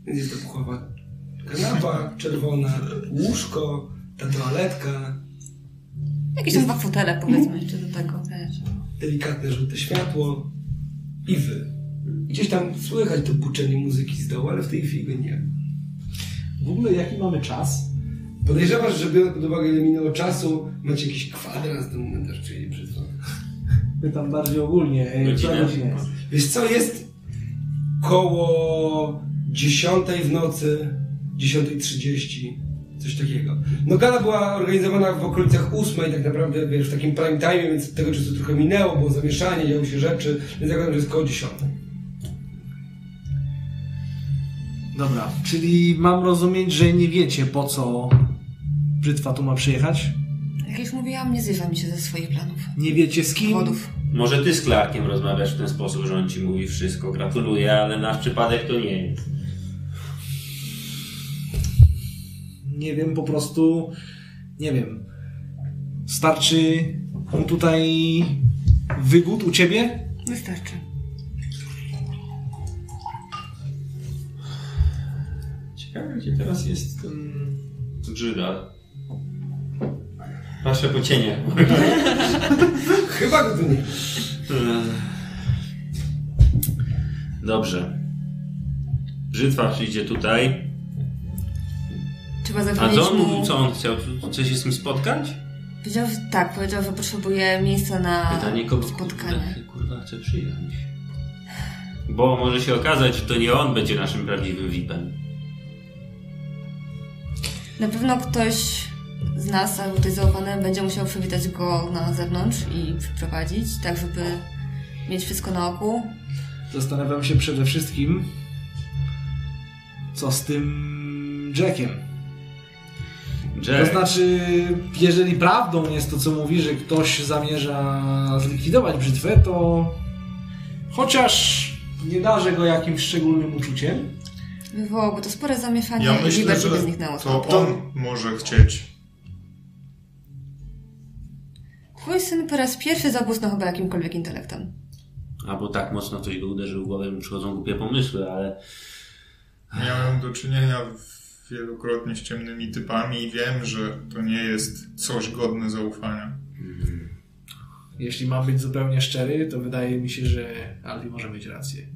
[SPEAKER 1] Więc jest to puchowa kanapa czerwona, łóżko, ta toaletka,
[SPEAKER 5] Jakieś tam dwa fotele powiedzmy jeszcze do tego.
[SPEAKER 1] delikatne żółte światło i wy. Gdzieś tam słychać to buczenie muzyki z dołu, ale w tej chwili nie.
[SPEAKER 2] W ogóle jaki mamy czas?
[SPEAKER 1] Podejrzewasz, że biorąc pod uwagę ile minęło czasu, macie jakiś kwadrans na ten moment, aż przyjedzie przed wami.
[SPEAKER 2] Pytam bardziej ogólnie. e,
[SPEAKER 4] Godzinę?
[SPEAKER 2] która godzina jest?
[SPEAKER 1] Wiesz co, jest koło 10 w nocy, 10.30, coś takiego. No gala była organizowana w okolicach 8 tak naprawdę, wiesz, w takim prime time, więc tego czasu trochę minęło, było zamieszanie, działy się rzeczy, więc zakładam, że jest koło 10.
[SPEAKER 2] Dobra, czyli mam rozumieć, że nie wiecie po co brzytwa tu ma przyjechać?
[SPEAKER 5] Jak już mówiłam, nie zjeżdża mi się ze swoich planów.
[SPEAKER 2] Nie wiecie z kim?
[SPEAKER 5] Powodów.
[SPEAKER 4] Może ty z Clarkiem rozmawiasz w ten sposób, że on ci mówi wszystko. Gratuluję, ale nasz przypadek to nie jest.
[SPEAKER 2] Nie wiem, po prostu nie wiem. Starczy mu tutaj wygód u ciebie?
[SPEAKER 5] Wystarczy.
[SPEAKER 4] Ciekawe, gdzie teraz jest ten Brzydal. Patrzę po cieniach. [LAUGHS]
[SPEAKER 1] Chyba go tu nie ma.
[SPEAKER 4] Dobrze. Brzytwa przyjdzie tutaj.
[SPEAKER 5] Trzeba
[SPEAKER 4] A
[SPEAKER 5] zapewnić
[SPEAKER 4] co on
[SPEAKER 5] mu...
[SPEAKER 4] mówił, co on chciał? Chce się z nim spotkać?
[SPEAKER 5] Powiedział, że tak, powiedział, że potrzebuje miejsca na
[SPEAKER 4] Pytanie, kogo
[SPEAKER 5] spotkanie.
[SPEAKER 4] kurwa, kurwa chce przyjąć. Bo może się okazać, że to nie on będzie naszym prawdziwym VIP-em.
[SPEAKER 5] Na pewno ktoś z nas, albo ktoś zaufany, będzie musiał przywitać go na zewnątrz i przyprowadzić, tak żeby mieć wszystko na oku.
[SPEAKER 2] Zastanawiam się przede wszystkim, co z tym Jackiem.
[SPEAKER 3] Tak.
[SPEAKER 2] To znaczy, jeżeli prawdą jest to, co mówi, że ktoś zamierza zlikwidować brzytwę, to chociaż nie darzę go jakimś szczególnym uczuciem,
[SPEAKER 5] Wywołałoby to spore zamieszanie
[SPEAKER 3] Ja
[SPEAKER 5] i
[SPEAKER 3] myślę,
[SPEAKER 5] Liberty by
[SPEAKER 3] że
[SPEAKER 5] zniknęło.
[SPEAKER 3] to on może chcieć.
[SPEAKER 5] Twój syn po raz pierwszy zabłysnął chyba jakimkolwiek intelektem.
[SPEAKER 4] Albo tak mocno ktoś go uderzył w głowę, że mu przychodzą głupie pomysły, ale
[SPEAKER 3] Miałem do czynienia wielokrotnie z ciemnymi typami i wiem, że to nie jest coś godne zaufania.
[SPEAKER 2] jeśli mam być zupełnie szczery, to wydaje mi się, że Alfie może mieć rację.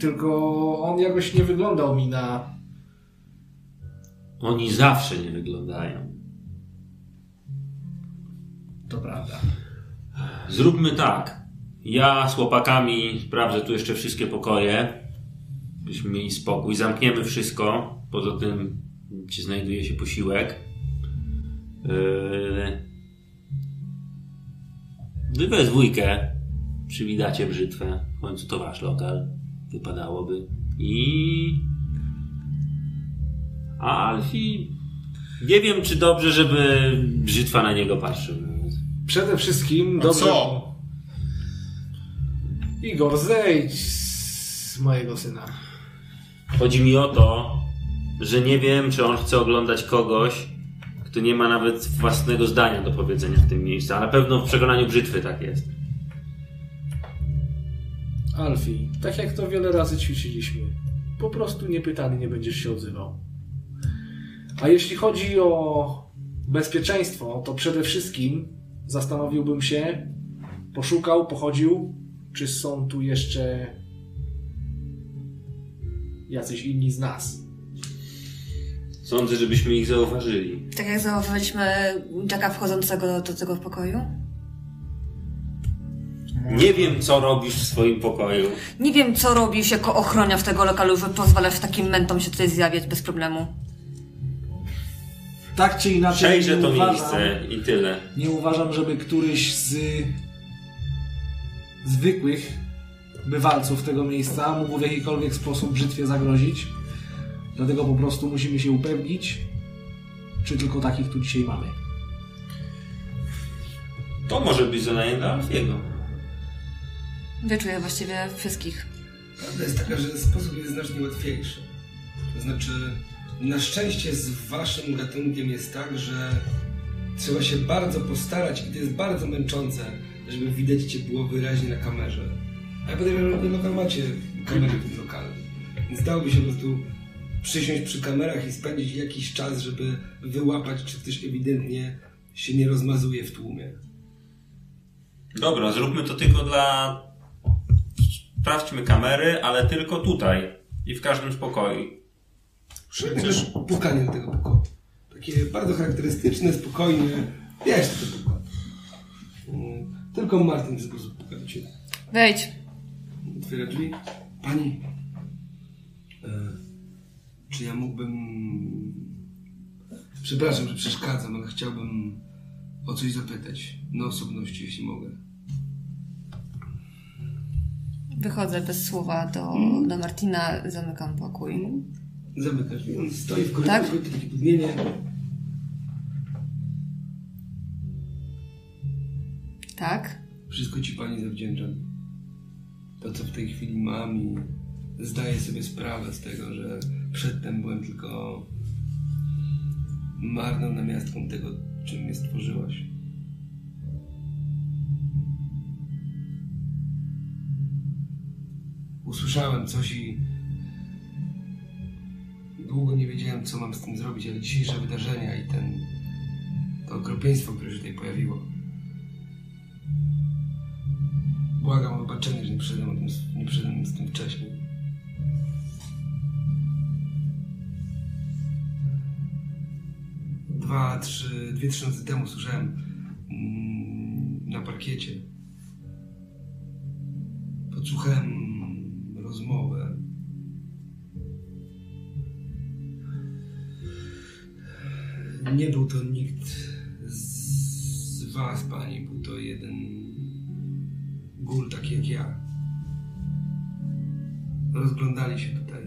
[SPEAKER 2] Tylko on jakoś nie wyglądał mi na
[SPEAKER 4] oni zawsze nie wyglądają.
[SPEAKER 2] To prawda.
[SPEAKER 4] Zróbmy tak. Ja z chłopakami sprawdzę tu jeszcze wszystkie pokoje, byśmy mieli spokój. Zamkniemy wszystko. Poza tym, gdzie znajduje się posiłek. Yy... Wy we dwójkę przywitacie brzytwę. W końcu to wasz lokal. Wypadałoby. I... Alfie... Nie wiem, czy dobrze, żeby brzytwa na niego patrzył.
[SPEAKER 2] Przede wszystkim dobrze...
[SPEAKER 3] co?
[SPEAKER 2] Igor, zejdź z mojego syna.
[SPEAKER 4] Chodzi mi o to, że nie wiem, czy on chce oglądać kogoś, kto nie ma nawet własnego zdania do powiedzenia w tym miejscu, a na pewno w przekonaniu brzytwy tak jest.
[SPEAKER 2] Alfie, tak jak to wiele razy ćwiczyliśmy, po prostu niepytany nie będziesz się odzywał. A jeśli chodzi o bezpieczeństwo, to przede wszystkim zastanowiłbym się, poszukał, pochodził, czy są tu jeszcze jacyś inni z nas.
[SPEAKER 4] Sądzę, żebyśmy ich zauważyli.
[SPEAKER 5] Tak jak zauważyliśmy Jacka wchodzącego do tego pokoju.
[SPEAKER 4] Nie wiem, co robisz w swoim pokoju.
[SPEAKER 5] Nie wiem, co robisz jako ochroniarz tego lokalu, że pozwalasz takim mentom się tutaj zjawiać bez problemu.
[SPEAKER 2] Tak czy inaczej,
[SPEAKER 4] Przejrzę to
[SPEAKER 2] uważam,
[SPEAKER 4] miejsce i tyle.
[SPEAKER 2] nie uważam, żeby któryś z zwykłych bywalców tego miejsca mógł w jakikolwiek sposób brzytwie zagrozić. Dlatego po prostu musimy się upewnić, czy tylko takich tu dzisiaj mamy.
[SPEAKER 4] To może być zadanie dla Alfiego.
[SPEAKER 5] Wyczuję właściwie wszystkich.
[SPEAKER 1] Prawda jest taka, że sposób jest znacznie łatwiejszy. To znaczy, na szczęście z waszym gatunkiem jest tak, że trzeba się bardzo postarać i to jest bardzo męczące, żeby widać cię było wyraźnie na kamerze. A ja podejrzewam, że lokal macie kamery w tym lokalu. Więc dałoby się po prostu przysiąść przy kamerach i spędzić jakiś czas, żeby wyłapać, czy ktoś ewidentnie się nie rozmazuje w tłumie.
[SPEAKER 4] Dobra, zróbmy to tylko dla... Sprawdźmy kamery, ale tylko tutaj. I w każdym z pokoi.
[SPEAKER 3] Przecież
[SPEAKER 1] pukanie do tego pokoju. Takie bardzo charakterystyczne, spokojne. Wiesz, co to. Mm, Tylko Martin ten sposób puka do ciebie.
[SPEAKER 5] Wejdź.
[SPEAKER 1] Otwiera drzwi. Pani, e, czy ja mógłbym... Przepraszam, że przeszkadzam, ale chciałbym o coś zapytać. Na osobności, jeśli mogę.
[SPEAKER 5] Wychodzę bez słowa do, do Martina, zamykam pokój.
[SPEAKER 1] Zamykasz. On stoi w korytarzu,
[SPEAKER 5] Tak?
[SPEAKER 1] takie podmienie.
[SPEAKER 5] Tak?
[SPEAKER 1] Wszystko ci pani zawdzięczam. To, co w tej chwili mam i zdaję sobie sprawę z tego, że przedtem byłem tylko marną namiastką tego, czym mnie stworzyłaś. Usłyszałem coś i długo nie wiedziałem, co mam z tym zrobić, ale dzisiejsze wydarzenia i ten to okropieństwo, które się tutaj pojawiło, Błagam o wybaczenie, że nie przyszedłem, o tym, nie przyszedłem z tym wcześniej. dwa, trzy, dwie, trzy temu słyszałem mm, na parkiecie. Podsłuchałem rozmowę. Nie był to nikt z was, pani. Był to jeden gól taki jak ja. Rozglądali się tutaj.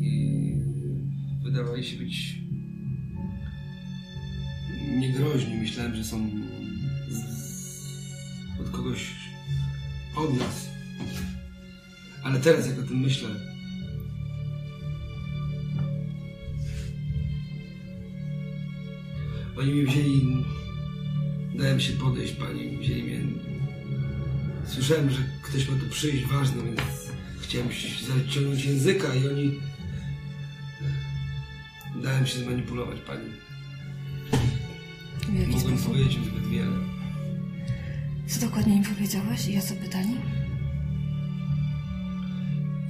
[SPEAKER 1] I wydawali się być niegroźni. Myślałem, że są od kogoś od nas. Ale teraz, jak o tym myślę, oni mnie wzięli, dałem się podejść pani, wzięli mnie. Słyszałem, że ktoś ma tu przyjść ważny, więc chciałem zaciągnąć języka i oni dałem się zmanipulować pani.
[SPEAKER 5] W jaki
[SPEAKER 1] Mogłem
[SPEAKER 5] sposób?
[SPEAKER 1] powiedzieć im zbyt wiele.
[SPEAKER 5] Co dokładnie im powiedziałeś i o co pytali?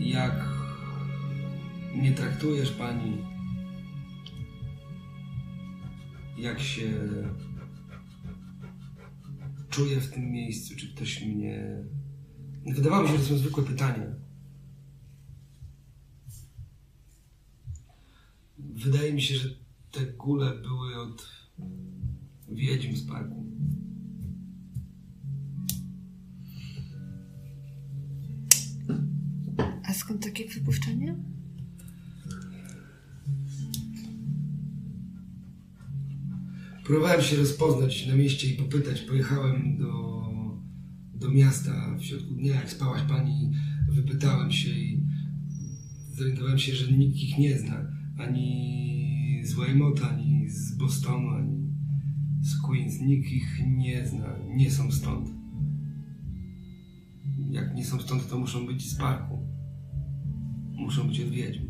[SPEAKER 1] Jak mnie traktujesz pani? Jak się czuję w tym miejscu? Czy ktoś mnie. Wydawało mi się, że to są zwykłe pytania. Wydaje mi się, że te góle były od wiedźm z parku.
[SPEAKER 5] A skąd takie przypuszczenie?
[SPEAKER 1] Próbowałem się rozpoznać na mieście i popytać. Pojechałem do, do miasta w środku dnia, jak spałaś pani, wypytałem się i zorientowałem się, że nikt ich nie zna. Ani z Weymouth, ani z Bostonu, ani z Queens. Nikt ich nie zna. Nie są stąd. Jak nie są stąd, to muszą być z parku. Muszą być od wiedźm.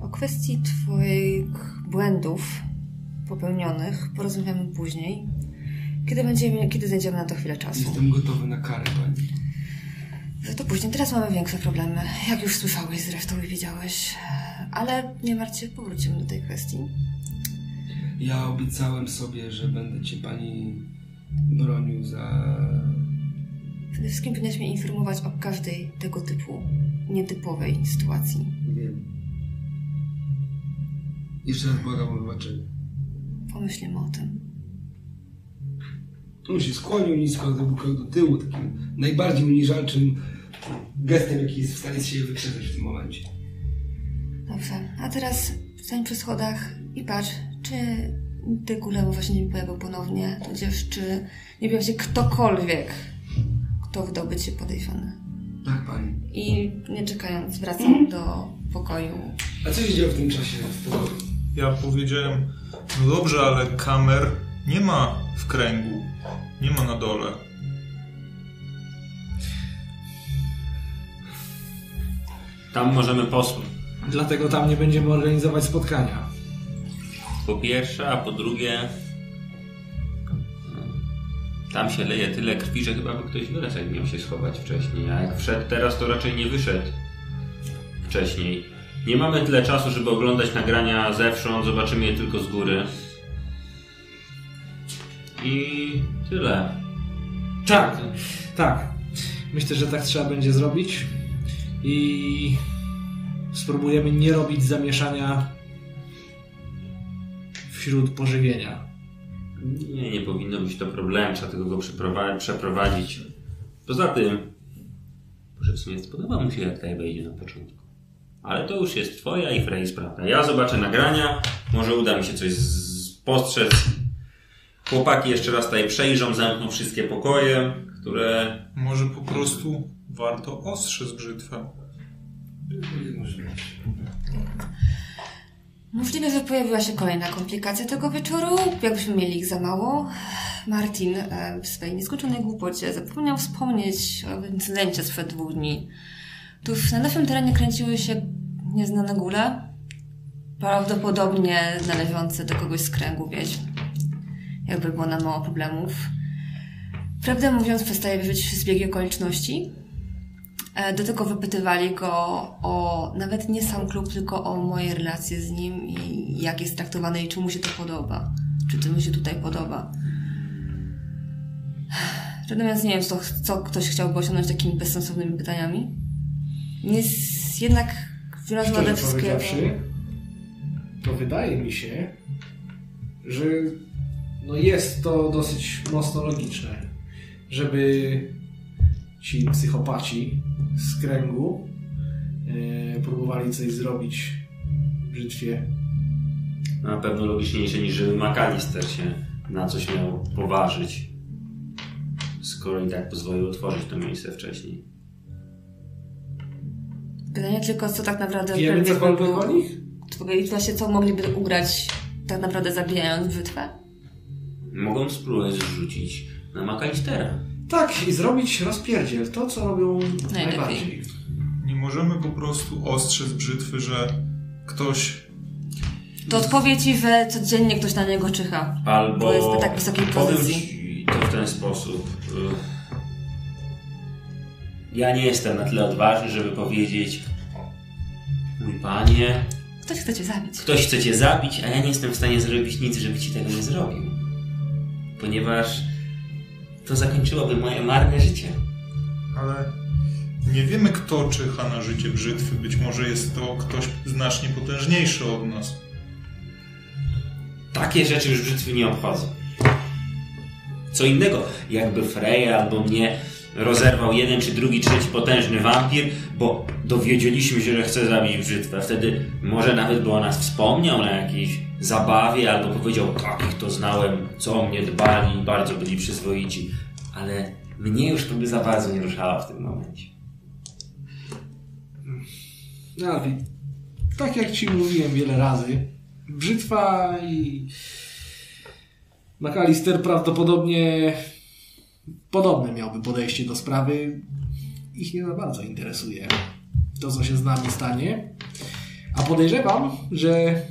[SPEAKER 5] O kwestii Twoich błędów popełnionych porozmawiamy później, kiedy, będziemy, kiedy znajdziemy na to chwilę czasu.
[SPEAKER 1] Jestem gotowy na karę, pani.
[SPEAKER 5] Że to później. Teraz mamy większe problemy, jak już słyszałeś zresztą i widziałeś. Ale nie martw się, powrócimy do tej kwestii.
[SPEAKER 1] Ja obiecałem sobie, że będę cię pani bronił za.
[SPEAKER 5] Przede wszystkim powinieneś mnie informować o każdej tego typu nietypowej sytuacji.
[SPEAKER 1] Wiem. Jeszcze raz błagam o wybaczenie.
[SPEAKER 5] Pomyślimy o tym.
[SPEAKER 1] On się skłonił nisko, zrobił krok do tyłu, takim najbardziej uniżalczym gestem, jaki jest w stanie z siebie wykrzesać w tym momencie.
[SPEAKER 5] Dobrze, a teraz stań przy schodach i patrz, czy ty kulemu właśnie nie pojawił ponownie, tudzież czy nie pojawi się ktokolwiek, kto wydałby cię podejrzany.
[SPEAKER 1] Tak, pani.
[SPEAKER 5] I nie czekając, wracam do pokoju.
[SPEAKER 1] A co się dzieje w tym czasie w pokoju?
[SPEAKER 3] Ja powiedziałem, no dobrze, ale kamer nie ma w kręgu, nie ma na dole.
[SPEAKER 4] Tam możemy posłać.
[SPEAKER 2] Dlatego tam nie będziemy organizować spotkania.
[SPEAKER 4] Po pierwsze, a po drugie... Tam się leje tyle krwi, że chyba by ktoś wylec, jak miał się schować wcześniej. A jak wszedł teraz, to raczej nie wyszedł wcześniej. Nie mamy tyle czasu, żeby oglądać nagrania zewsząd, zobaczymy je tylko z góry. I tyle.
[SPEAKER 2] Tak, tak. Myślę, że tak trzeba będzie zrobić. I spróbujemy nie robić zamieszania wśród pożywienia.
[SPEAKER 4] Nie, nie powinno być to problem, trzeba tylko go przeprowadzić. Poza tym, może w sumie spodoba mu się jak tutaj wejdzie na początku. Ale to już jest twoja i Frey sprawa. Ja zobaczę nagrania, może uda mi się coś spostrzec. Chłopaki jeszcze raz tutaj przejrzą, zamkną wszystkie pokoje, które...
[SPEAKER 3] Może po prostu warto ostrzec brzytwę.
[SPEAKER 5] Możliwe, że pojawiła się kolejna komplikacja tego wieczoru, jakbyśmy mieli ich za mało. Martin e, w swojej nieskończonej głupocie zapomniał wspomnieć o incydencie sprzed dwóch dni. Tuż na naszym terenie kręciły się nieznane góle, prawdopodobnie należące do kogoś z kręgu wiedźm. Jakby było nam mało problemów. Prawdę mówiąc, przestaje wierzyć w zbiegi okoliczności, E, Do tego wypytywali go o nawet nie sam klub, tylko o moje relacje z nim i jak jest traktowany i czy mu się to podoba. Czy to mu się tutaj podoba. Natomiast nie wiem, co, co ktoś chciałby osiągnąć takimi bezsensownymi pytaniami. Jest jednak wylazła
[SPEAKER 2] Szczerze
[SPEAKER 5] Lewskiego.
[SPEAKER 2] powiedziawszy, to wydaje mi się, że no jest to dosyć mocno logiczne, żeby ci psychopaci z kręgu e, próbowali coś zrobić w brzytwie.
[SPEAKER 4] Na pewno logiczniejsze niż żeby McAllister się na coś miał poważyć. Skoro i tak pozwolił otworzyć to miejsce wcześniej.
[SPEAKER 5] Pytanie tylko, co tak naprawdę
[SPEAKER 2] Wiemy cokolwiek
[SPEAKER 5] mógł-
[SPEAKER 2] o nich?
[SPEAKER 5] I właśnie co mogliby ugrać tak naprawdę zabijając brzytwę?
[SPEAKER 4] Mogą spróbować zrzucić na McAllistera.
[SPEAKER 2] Tak, i zrobić rozpierdziel. To, co robią
[SPEAKER 5] Najlepiej.
[SPEAKER 2] najbardziej.
[SPEAKER 3] Nie możemy po prostu ostrzec brzytwy, że ktoś
[SPEAKER 5] To odpowie ci, że codziennie ktoś na niego czyha.
[SPEAKER 4] Albo
[SPEAKER 5] Bo jest na tak wysokiej pozycji.
[SPEAKER 4] to w ten sposób. y, Ja nie jestem na tyle odważny, żeby powiedzieć mój panie,
[SPEAKER 5] Ktoś chce cię zabić.
[SPEAKER 4] ktoś chce cię zabić, a ja nie jestem w stanie zrobić nic, żeby ci tego nie zrobił. Ponieważ to zakończyłoby moje marne życie.
[SPEAKER 3] Ale nie wiemy, kto czyha na życie brzytwy. Być może jest to ktoś znacznie potężniejszy od nas.
[SPEAKER 4] Takie rzeczy już brzytwy nie obchodzą. Co innego, jakby Freya albo mnie rozerwał jeden czy drugi, trzeci potężny wampir, bo dowiedzieliśmy się, że chce zabić brzytwę. Wtedy może nawet by o nas wspomniał na jakiejś zabawie, albo powiedział, takich to znałem, co o mnie dbali, bardzo byli przyzwoici. Ale mnie już to by za bardzo nie ruszało w tym momencie.
[SPEAKER 2] No, tak jak ci mówiłem wiele razy, Brzytwa i McAllister prawdopodobnie podobne miałby podejście do sprawy. Ich nie za bardzo interesuje to, co się z nami stanie. A podejrzewam, że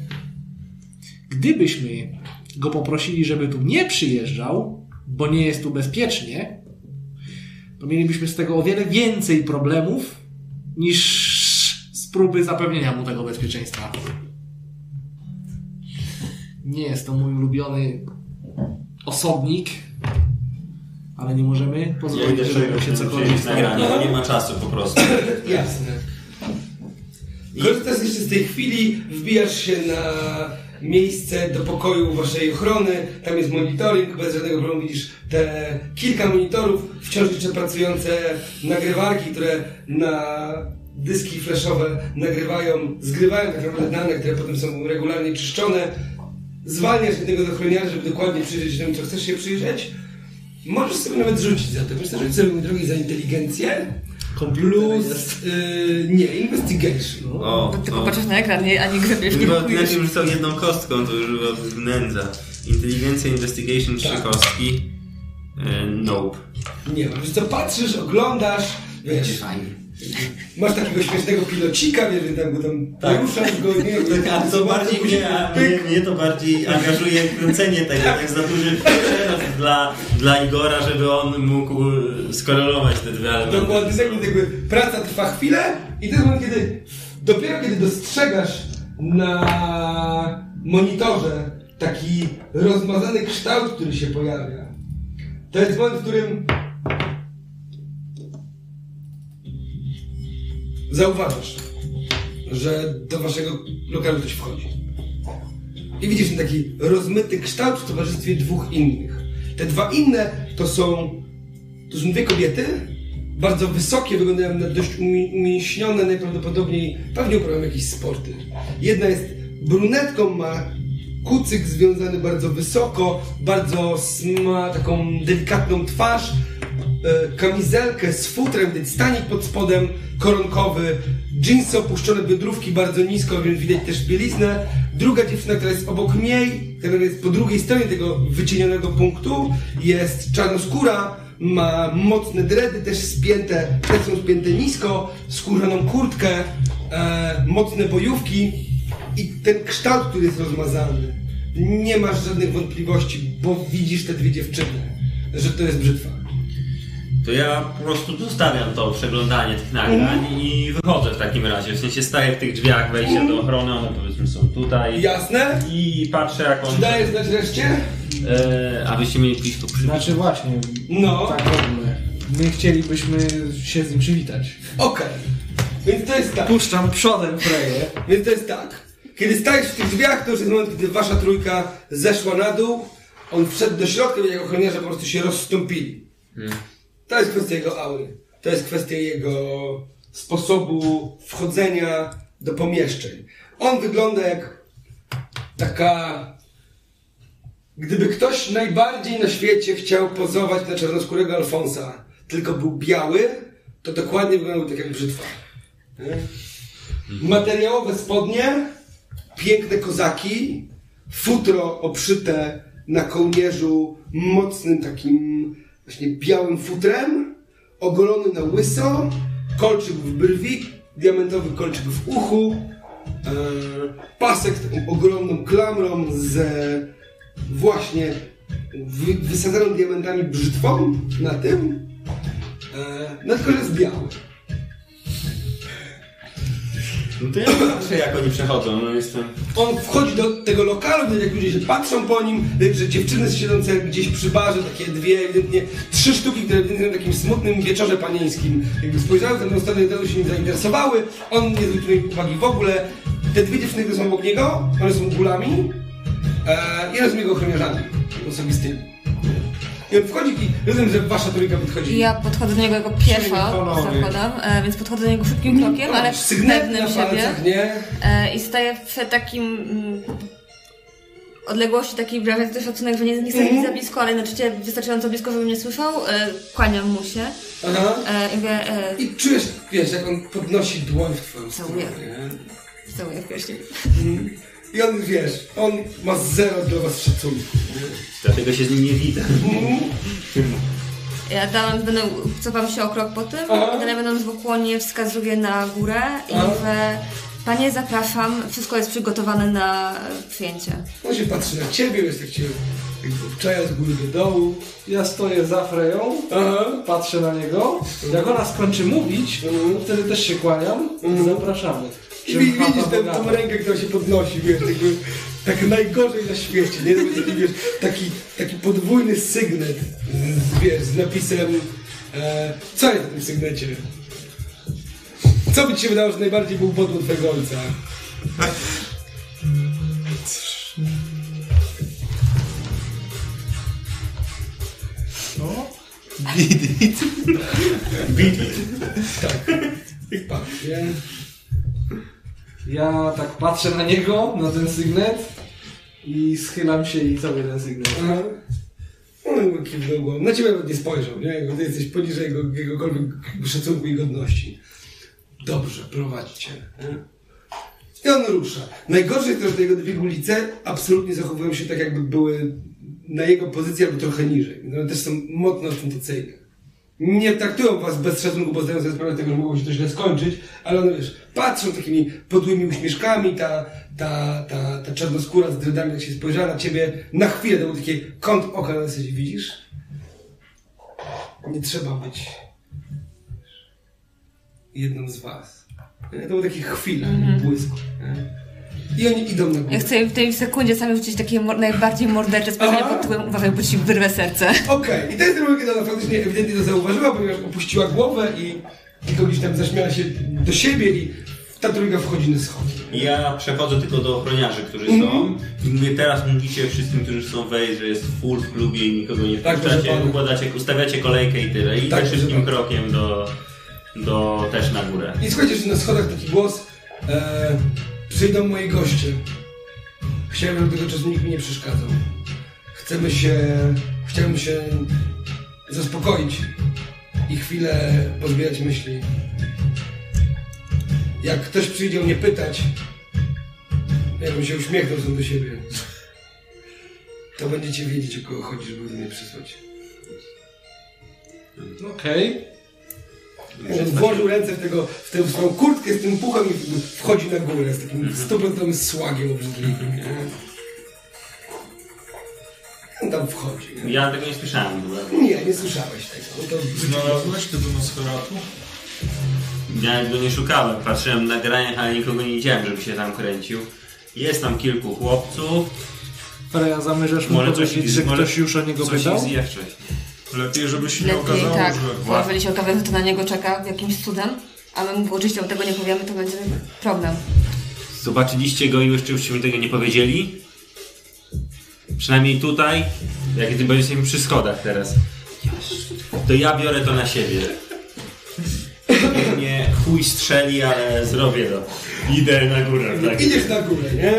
[SPEAKER 2] gdybyśmy go poprosili, żeby tu nie przyjeżdżał, bo nie jest tu bezpiecznie, to mielibyśmy z tego o wiele więcej problemów niż z próby zapewnienia mu tego bezpieczeństwa. Nie jest to mój ulubiony osobnik, ale nie możemy pozwolić, żeby mu się cokolwiek stało.
[SPEAKER 4] nagrania, nie ma czasu po prostu. [LAUGHS]
[SPEAKER 1] Jasne. Korzystasz jeszcze z tej chwili, wbijasz się na miejsce do pokoju waszej ochrony, tam jest monitoring, bez żadnego problemu widzisz te kilka monitorów, wciąż jeszcze pracujące nagrywarki, które na dyski flashowe nagrywają, zgrywają tak naprawdę dane, które potem są regularnie czyszczone. Zwalniasz jednego z ochroniarzy, żeby dokładnie przyjrzeć się temu, co chcesz się przyjrzeć. Możesz sobie nawet rzucić za to. Myślę, że sobie, mój drogi, za inteligencję. Plus, y, nie, investigation.
[SPEAKER 4] O,
[SPEAKER 5] Tylko
[SPEAKER 4] o.
[SPEAKER 5] patrzysz na ekran, nie, ani grybiesz, nie
[SPEAKER 4] Chyba
[SPEAKER 5] kupujesz.
[SPEAKER 4] inaczej rzucał jedną kostką, to już chyba wnędza. Inteligencja, investigation, trzy
[SPEAKER 1] Tak.
[SPEAKER 4] kostki. E, nope.
[SPEAKER 1] Nie. Wiesz co, patrzysz, oglądasz, wiesz,
[SPEAKER 4] Fajnie.
[SPEAKER 1] Masz takiego śmiesznego pilocika, wiesz, że tam go tam
[SPEAKER 4] Tak.
[SPEAKER 1] poruszasz go, nie [LAUGHS]
[SPEAKER 4] Tak, a to bardziej mnie, a mnie, mnie to bardziej angażuje kręcenie tego, tak za duży przerost dla, dla Igora, żeby on mógł skorelować te dwie elementy.
[SPEAKER 1] Dokładnie tak, jakby praca trwa chwilę i to jest moment, kiedy dopiero kiedy dostrzegasz na monitorze taki rozmazany kształt, który się pojawia. To jest moment, w którym zauważasz, że do waszego lokalu ktoś wchodzi. I widzisz ten taki rozmyty kształt w towarzystwie dwóch innych. Te dwa inne to są to są dwie kobiety, bardzo wysokie, wyglądają na dość umi- umięśnione, najprawdopodobniej pewnie uprawiają jakieś sporty. Jedna jest brunetką, ma kucyk związany bardzo wysoko, bardzo ma taką delikatną twarz, e, kamizelkę z futrem, widać stanik pod spodem koronkowy, dżinsy opuszczone biodrówki bardzo nisko, więc widać też bieliznę. Druga dziewczyna, która jest obok niej, która jest po drugiej stronie tego wycienionego punktu, jest czarnoskóra, ma mocne dredy, też spięte, też są spięte nisko, skórzaną kurtkę, e, mocne bojówki i ten kształt, który jest rozmazany. Nie masz żadnych wątpliwości, bo widzisz te dwie dziewczyny, że to jest brzytwa.
[SPEAKER 4] To ja po prostu zostawiam to przeglądanie tych nagrań i wychodzę w takim razie. W sensie staję w tych drzwiach wejścia do ochrony, one powiedzmy są tutaj.
[SPEAKER 1] Jasne?
[SPEAKER 4] I patrzę jak on...
[SPEAKER 1] Czy dajesz znać reszcie?
[SPEAKER 4] E, abyście mieli blisko przy...
[SPEAKER 2] Znaczy właśnie,
[SPEAKER 1] No.
[SPEAKER 2] tak robimy. My chcielibyśmy się z nim przywitać.
[SPEAKER 1] Okej. Więc to jest tak.
[SPEAKER 2] Puszczam przodem Freję.
[SPEAKER 1] Więc to jest tak. Kiedy stajesz w tych drzwiach, to już jest moment, kiedy wasza trójka zeszła na dół. On wszedł do środka, więc jak ochroniarze po prostu się rozstąpili. To jest kwestia jego aury. To jest kwestia jego sposobu wchodzenia do pomieszczeń. On wygląda jak taka... Gdyby ktoś najbardziej na świecie chciał pozować na czarnoskórego Alfonsa, tylko był biały, to dokładnie wyglądał tak jak brzytwa. Nie? Materiałowe spodnie, piękne kozaki, futro obszyte na kołnierzu mocnym takim właśnie białym futrem, ogolony na łyso, kolczyk w brwi, diamentowy kolczyk w uchu, e, pasek taką ogromną klamrą z właśnie wy, wysadzoną diamentami brzytwą na tym, e, no tylko, jest biały.
[SPEAKER 4] No to ja patrzę jak oni przechodzą, no jestem...
[SPEAKER 1] On wchodzi do tego lokalu, widać, jak ludzie się patrzą po nim, widać, że dziewczyny siedzące gdzieś przy barze, takie dwie, ewidentnie trzy sztuki, które ewidentnie na takim smutnym wieczorze panieńskim, jakby spojrzały w tę stronę, to się nim zainteresowały, on nie zwrócił uwagi w ogóle. Te dwie dziewczyny, które są obok niego, one są gulami e, i one są jego ochroniarzami osobistymi. I on wchodzi i rozumiem, że wasza trójka podchodzi.
[SPEAKER 5] Ja podchodzę do niego jako pierwsza, zakładam, e, więc podchodzę do niego szybkim krokiem, ale pewnym siebie.
[SPEAKER 1] nie?
[SPEAKER 5] E, I staję w takim mm, odległości takiej wyrażając też szacunek, że nie, nie staję za blisko, ale jednocześnie wystarczająco blisko, żeby mnie słyszał. E, kłaniam mu się
[SPEAKER 1] Aha.
[SPEAKER 5] e, i mówię, e,
[SPEAKER 1] I czujesz, wiesz, jak on podnosi dłoń w twoją
[SPEAKER 5] Całuję.
[SPEAKER 1] stronę, nie?
[SPEAKER 5] całuję w pierścień.
[SPEAKER 1] I on, wiesz, on ma zero dla was szacunku.
[SPEAKER 4] Dlatego się z nim nie widzę.
[SPEAKER 5] Ja dałem, będę, cofam się o krok po tym
[SPEAKER 1] Aha.
[SPEAKER 5] i dalej będąc w ukłonie wskazuję na górę i
[SPEAKER 1] Aha.
[SPEAKER 5] mówię, panie zapraszam, wszystko jest przygotowane na przyjęcie.
[SPEAKER 1] On się patrzy na ciebie, jest tak cię jakby obczaja z góry do dołu.
[SPEAKER 2] Ja stoję za Freją,
[SPEAKER 1] Aha.
[SPEAKER 2] patrzę na niego. Jak ona skończy mówić, to wtedy też się kłaniam. Zapraszamy.
[SPEAKER 1] I widzisz tę, tą rękę, która się podnosi, wiesz, jakby, tak najgorzej na świecie, nie? Taki, wiesz, taki, taki podwójny sygnet, z, wiesz, z napisem, e, co jest na tym sygnecie? Co by ci się wydało, że najbardziej był podłód twojego ojca?
[SPEAKER 2] No.
[SPEAKER 1] Tak. Patrz, nie?
[SPEAKER 2] Ja tak patrzę na niego, na ten sygnet i schylam się i sobie ten sygnet.
[SPEAKER 1] Aha. On jakby kiwnął. Na ciebie nawet nie spojrzał, nie? Jakby ty jesteś poniżej jego, jakiegokolwiek szacunku i godności. Dobrze, prowadźcie. I on rusza. Najgorsze jest to, że te jego dwie ulice absolutnie zachowują się tak, jakby były na jego pozycji albo trochę niżej. One też są mocno ostentacyjne. Nie traktują was bez szacunku, bo zdają sobie sprawę tego, że mogło się to źle skończyć, ale one, wiesz, patrzą takimi podłymi uśmieszkami, ta, ta, ta, ta czarnoskóra z dreadami, jak się spojrzała na ciebie, na chwilę to był taki kąt oka na zasadzie, widzisz? Nie trzeba być jedną z was. To był taki chwila, błysk. Nie? I oni idą na górę.
[SPEAKER 5] Ja chcę w tej sekundzie sami rzucić takie mor- najbardziej mordercze spojrzenie
[SPEAKER 1] Aha.
[SPEAKER 5] pod tytułem uważaj, bo ci wyrwę serce.
[SPEAKER 1] Okej, i to jest ten kiedy ona faktycznie ewidentnie to zauważyła, ponieważ opuściła głowę i gdzieś tam zaśmiała się do siebie i ta trójka wchodzi na schody.
[SPEAKER 4] Ja przechodzę tylko do ochroniarzy, którzy
[SPEAKER 1] Mhm.
[SPEAKER 4] są i mówię, teraz mówicie wszystkim, którzy chcą wejść, że jest full w klubie i nikogo nie
[SPEAKER 1] Tak,
[SPEAKER 4] wpuszczacie,
[SPEAKER 1] pana.
[SPEAKER 4] układacie, ustawiacie kolejkę i tyle. I
[SPEAKER 1] Tak,
[SPEAKER 4] tak, szybkim krokiem do, do też na górę.
[SPEAKER 1] I słuchajcie, że na schodach taki głos e, przyjdą moi goście. Chciałem, żeby tego czasu nikt mi nie przeszkadzał. Chcemy się... Chciałem się zaspokoić i chwilę pozbierać myśli. Jak ktoś przyjdzie mnie pytać, ja bym się uśmiechnął sam do siebie, to będziecie wiedzieć, o kogo chodzi, żeby mnie przysłać.
[SPEAKER 2] Okej.
[SPEAKER 1] On włożył ręce w, tego, w tę swoją kurtkę z tym puchem i wchodzi na górę z takim stuprocentowym słagiem obrzydliwym. nie? On tam wchodzi. Nie,
[SPEAKER 4] Ja tego nie słyszałem w ogóle.
[SPEAKER 1] nie, nie słyszałeś tego. No to
[SPEAKER 3] Znalazłeś tego Nosferatu?
[SPEAKER 4] Ja go nie szukałem. Patrzyłem na graniach, ale nikogo nie widziałem, żeby się tam kręcił. Jest tam kilku chłopców.
[SPEAKER 2] Freja, zamierzasz mu
[SPEAKER 4] Może coś
[SPEAKER 2] powiedzieć, że
[SPEAKER 4] może
[SPEAKER 2] ktoś już o niego
[SPEAKER 4] Coś
[SPEAKER 2] pytał?
[SPEAKER 4] wcześniej.
[SPEAKER 3] Lepiej, żeby się nie
[SPEAKER 5] Lepiej
[SPEAKER 3] okazało,
[SPEAKER 5] tak,
[SPEAKER 3] że...
[SPEAKER 5] bo jeżeli się okaże, że to na niego czeka jakimś cudem, a my mu oczywiście tego nie powiemy, to będzie problem.
[SPEAKER 4] Zobaczyliście go i jeszcze już mi tego nie powiedzieli? Przynajmniej tutaj, jak ty będziesz przy schodach teraz. To ja biorę to na siebie. Nie chuj strzeli, ale zrobię to. Idę na górę. Tak.
[SPEAKER 1] Idziesz na górę, nie?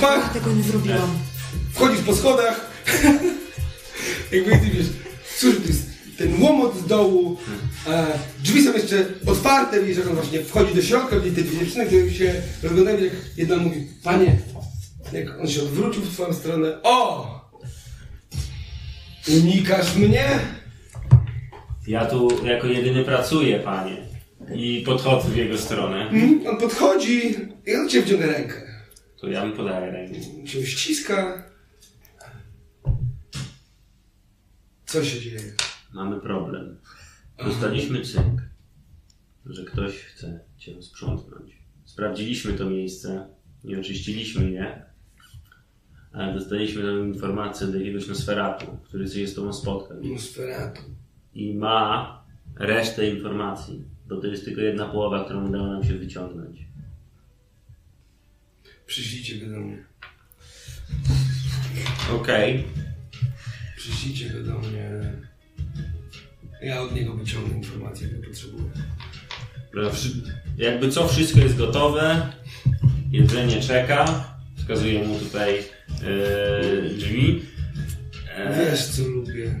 [SPEAKER 1] Pach!
[SPEAKER 5] Tego nie zrobiłam.
[SPEAKER 1] Wchodzisz po schodach. [LAUGHS] Jakby ty wiesz, cóż, to jest ten łomot z dołu. E, drzwi są jeszcze otwarte, widzisz, jak on właśnie wchodzi do środka, widzisz te dwie dziewczyny, które się rozglądają, jak jedna mówi, panie, jak on się odwrócił w twoją stronę, o! Unikasz mnie?
[SPEAKER 4] Ja tu jako jedyny pracuję, panie. I podchodzę w jego stronę.
[SPEAKER 1] Mm, On podchodzi i on cię wciąga rękę.
[SPEAKER 4] To ja mu podaję rękę.
[SPEAKER 1] Cię ściska. Co się dzieje?
[SPEAKER 4] Mamy problem. Dostaliśmy cynk, że ktoś chce cię sprzątnąć. Sprawdziliśmy to miejsce, nie oczyściliśmy je, ale dostaliśmy tam informację od jakiegoś Nosferatu, który się z tobą spotkał
[SPEAKER 1] Nosferatu.
[SPEAKER 4] i ma resztę informacji, bo to jest tylko jedna połowa, którą udało nam się wyciągnąć.
[SPEAKER 1] Przyślijcie go do mnie.
[SPEAKER 4] Okej,
[SPEAKER 1] Przyślijcie go do mnie. Ja od niego wyciągnę informacje, jakie potrzebuję.
[SPEAKER 4] jakby co, wszystko jest gotowe, jedzenie czeka, wskazuję mu tutaj e, drzwi. E,
[SPEAKER 1] Wiesz, co lubię.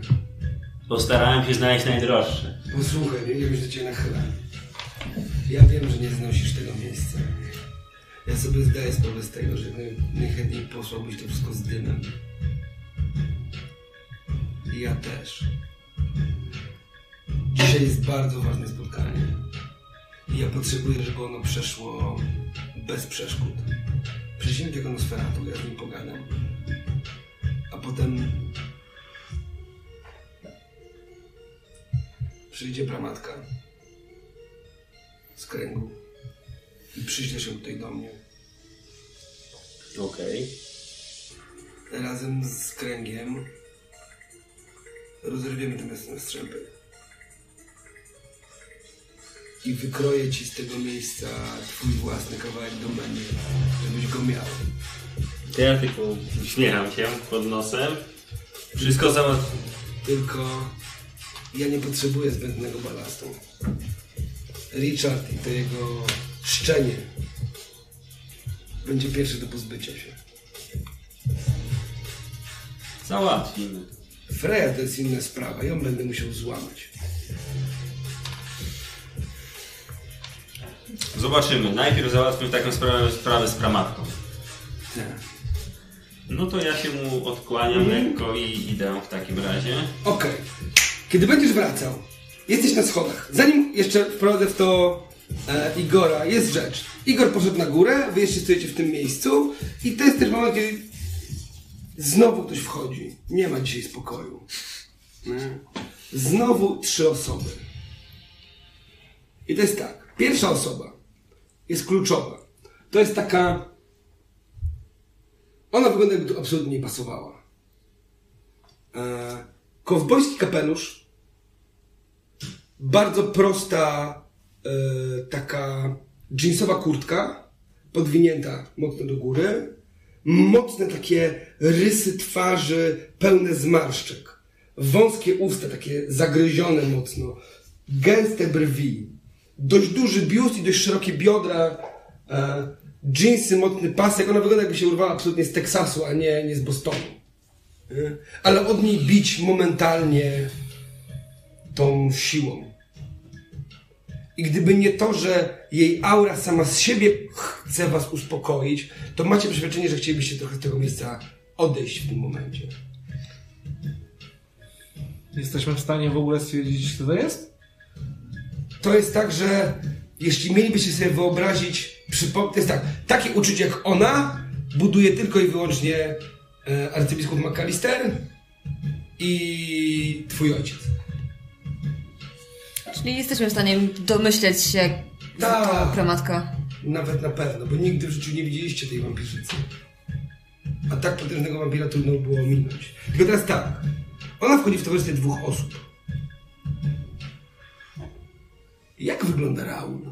[SPEAKER 4] Postarałem się znaleźć najdroższe.
[SPEAKER 1] Posłuchaj, nie, nie będę cię nachylał. Ja wiem, że nie znosisz tego miejsca. Ja sobie zdaję sprawę z tego, że naj- najchętniej posłałbyś to wszystko z dymem. I ja też. Dzisiaj jest bardzo ważne spotkanie. I ja potrzebuję, żeby ono przeszło bez przeszkód. Przyjdziemy tego Nosferatu, ja z nim pogadam. A potem przyjdzie pramatka z kręgu i przyśle się tutaj do mnie.
[SPEAKER 4] Okej.
[SPEAKER 1] Razem z kręgiem rozerwiemy te mięsne strzępy. I wykroję ci z tego miejsca twój własny kawałek domeny, żebyś go miał.
[SPEAKER 4] To ja tylko uśmiecham się pod nosem. Wszystko załatw...
[SPEAKER 1] Tylko ja nie potrzebuję zbędnego balastu. Richard i to jego szczenie będzie pierwszy do pozbycia się.
[SPEAKER 4] Załatwimy.
[SPEAKER 1] Freya to jest inna sprawa, ją będę musiał złamać.
[SPEAKER 4] Zobaczymy. Najpierw załatwmy taką sprawę, sprawę z pramatką.
[SPEAKER 1] Tak.
[SPEAKER 4] No to ja się mu odkłaniam lekko i idę w takim razie.
[SPEAKER 1] Okej. Kiedy będziesz wracał, jesteś na schodach. Zanim jeszcze wprowadzę w to e, Igora, jest rzecz. Igor poszedł na górę, wy jeszcze stoicie w tym miejscu i to jest też moment, kiedy znowu ktoś wchodzi. Nie ma dzisiaj spokoju. Znowu trzy osoby. I to jest tak. Pierwsza osoba jest kluczowa. To jest taka... Ona wygląda jakby absolutnie nie pasowała. E, kowbojski kapelusz, bardzo prosta e, taka jeansowa kurtka, podwinięta mocno do góry, mocne takie rysy twarzy pełne zmarszczek, wąskie usta takie zagryzione mocno, gęste brwi, dość duży biust i dość szerokie biodra, e, jeansy, mocny pasek, ona wygląda jakby się urwała absolutnie z Teksasu, a nie, nie z Bostonu. Nie? ale od niej bić momentalnie tą siłą. I gdyby nie to, że jej aura sama z siebie chce was uspokoić, to macie przeświadczenie, że chcielibyście trochę z tego miejsca odejść w tym momencie.
[SPEAKER 2] Jesteśmy w stanie w ogóle stwierdzić, kto to jest?
[SPEAKER 1] To jest tak, że jeśli mielibyście sobie wyobrazić, to jest tak, takie uczucie jak ona buduje tylko i wyłącznie e, arcybiskup McAllister i twój ojciec.
[SPEAKER 5] Czyli jesteśmy w stanie domyśleć się, pramatka.
[SPEAKER 1] Nawet na pewno, bo nigdy w życiu nie widzieliście tej wampirzycy. A tak potężnego wampira trudno było minąć. Tylko teraz tak. Ona wchodzi w towarzystwie dwóch osób. Jak wygląda Raul?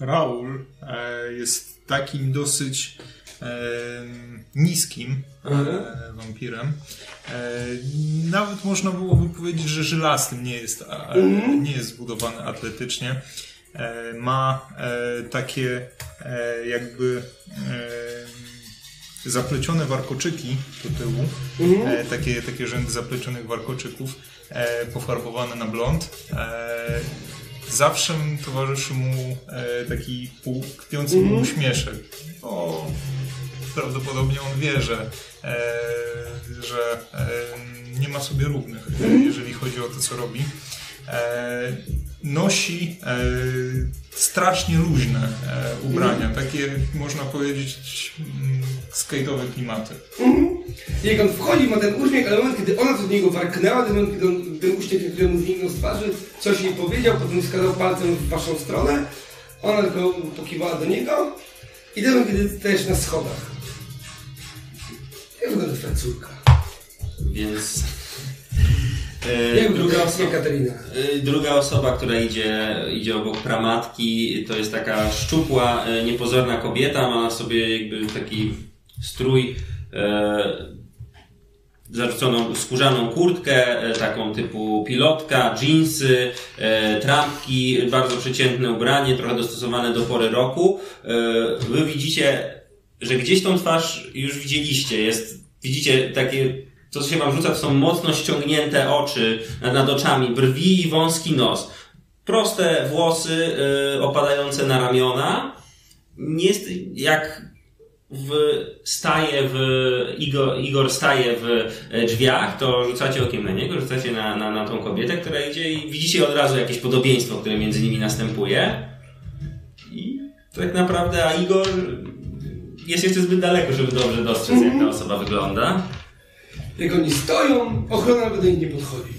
[SPEAKER 3] Raul e, jest takim dosyć niskim e,
[SPEAKER 1] Mhm.
[SPEAKER 3] wampirem. E, nawet można byłoby powiedzieć, że żelastym nie jest, a,
[SPEAKER 1] Mhm.
[SPEAKER 3] nie jest zbudowany atletycznie. E, ma e, takie e, jakby e, zaplecione warkoczyki do tyłu,
[SPEAKER 1] Mhm.
[SPEAKER 3] e, takie, takie rzędy zaplecionych warkoczyków, e, pofarbowane na blond. E, zawsze towarzyszy mu e, taki pół, kpiący mu
[SPEAKER 1] Mhm.
[SPEAKER 3] uśmieszek. Prawdopodobnie on wie, że, e, że e, nie ma sobie równych,
[SPEAKER 1] Mhm.
[SPEAKER 3] jeżeli chodzi o to, co robi. E, nosi e, strasznie luźne e, ubrania, takie można powiedzieć mm, skate'owe klimaty.
[SPEAKER 1] Jak on wchodzi, ma ten uśmiech, ale moment, kiedy ona do niego warknęła, ten moment, kiedy on, ten uśmiech, który mu zniknął z twarzy, coś jej powiedział, potem wskazał palcem w waszą stronę, ona tylko pokiwała do niego i ten moment, kiedy stajesz na schodach. Jak wygląda córka?
[SPEAKER 4] Więc... [LAUGHS] E,
[SPEAKER 1] Jak
[SPEAKER 4] druga, osoba,
[SPEAKER 1] Katarina?
[SPEAKER 4] e, druga osoba, która idzie, idzie obok pramatki, to jest taka szczupła, e, niepozorna kobieta, ma na sobie jakby taki strój e, zarzuconą skórzaną kurtkę, e, taką typu pilotka, jeansy, e, trampki, bardzo przeciętne ubranie, trochę dostosowane do pory roku. E, wy widzicie, że gdzieś tą twarz już widzieliście, jest, widzicie takie, to co się wam rzuca, to są mocno ściągnięte oczy nad, nad oczami, brwi i wąski nos. Proste włosy e, opadające na ramiona. Nie jest jak w, staje w, Igor, Igor staje w e, drzwiach, to rzucacie okiem na niego, rzucacie na, na, na tą kobietę, która idzie i widzicie od razu jakieś podobieństwo, które między nimi następuje. I tak naprawdę, a Igor jest jeszcze zbyt daleko, żeby dobrze dostrzec, jak ta osoba wygląda.
[SPEAKER 1] Jak oni stoją, ochrona nawet do nich nie podchodzi.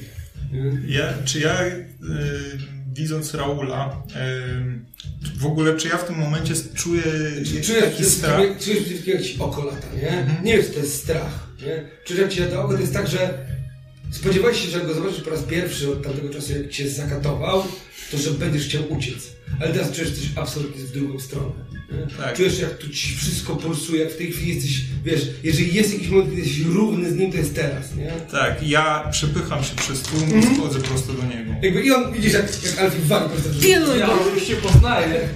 [SPEAKER 3] Ja, czy ja, y, widząc Raula, y, w ogóle, czy ja w tym momencie czuję
[SPEAKER 1] że
[SPEAKER 3] strach?
[SPEAKER 1] czujesz, że jak ci oko lata, nie? Nie wiem, czy to jest strach, nie? Czujesz, jak ci lata oko, to jest tak, że spodziewałeś się, że jak go zobaczysz po raz pierwszy od tamtego czasu, jak cię zakatował, to że będziesz chciał uciec. Ale teraz czujesz coś absolutnie w drugą stronę.
[SPEAKER 3] Tak.
[SPEAKER 1] Czujesz, jak tu ci wszystko pulsuje, jak w tej chwili jesteś, wiesz, jeżeli jest jakiś moment, kiedy jesteś równy z nim, to jest teraz, nie?
[SPEAKER 3] Tak, ja przepycham się przez tłum
[SPEAKER 1] Mhm.
[SPEAKER 3] i wchodzę prosto do niego.
[SPEAKER 1] Jakby i on, widzisz, jak, jak Alfie wali prosto w drzwi.
[SPEAKER 5] Pilnuj
[SPEAKER 2] Ja oczywiście poznaję.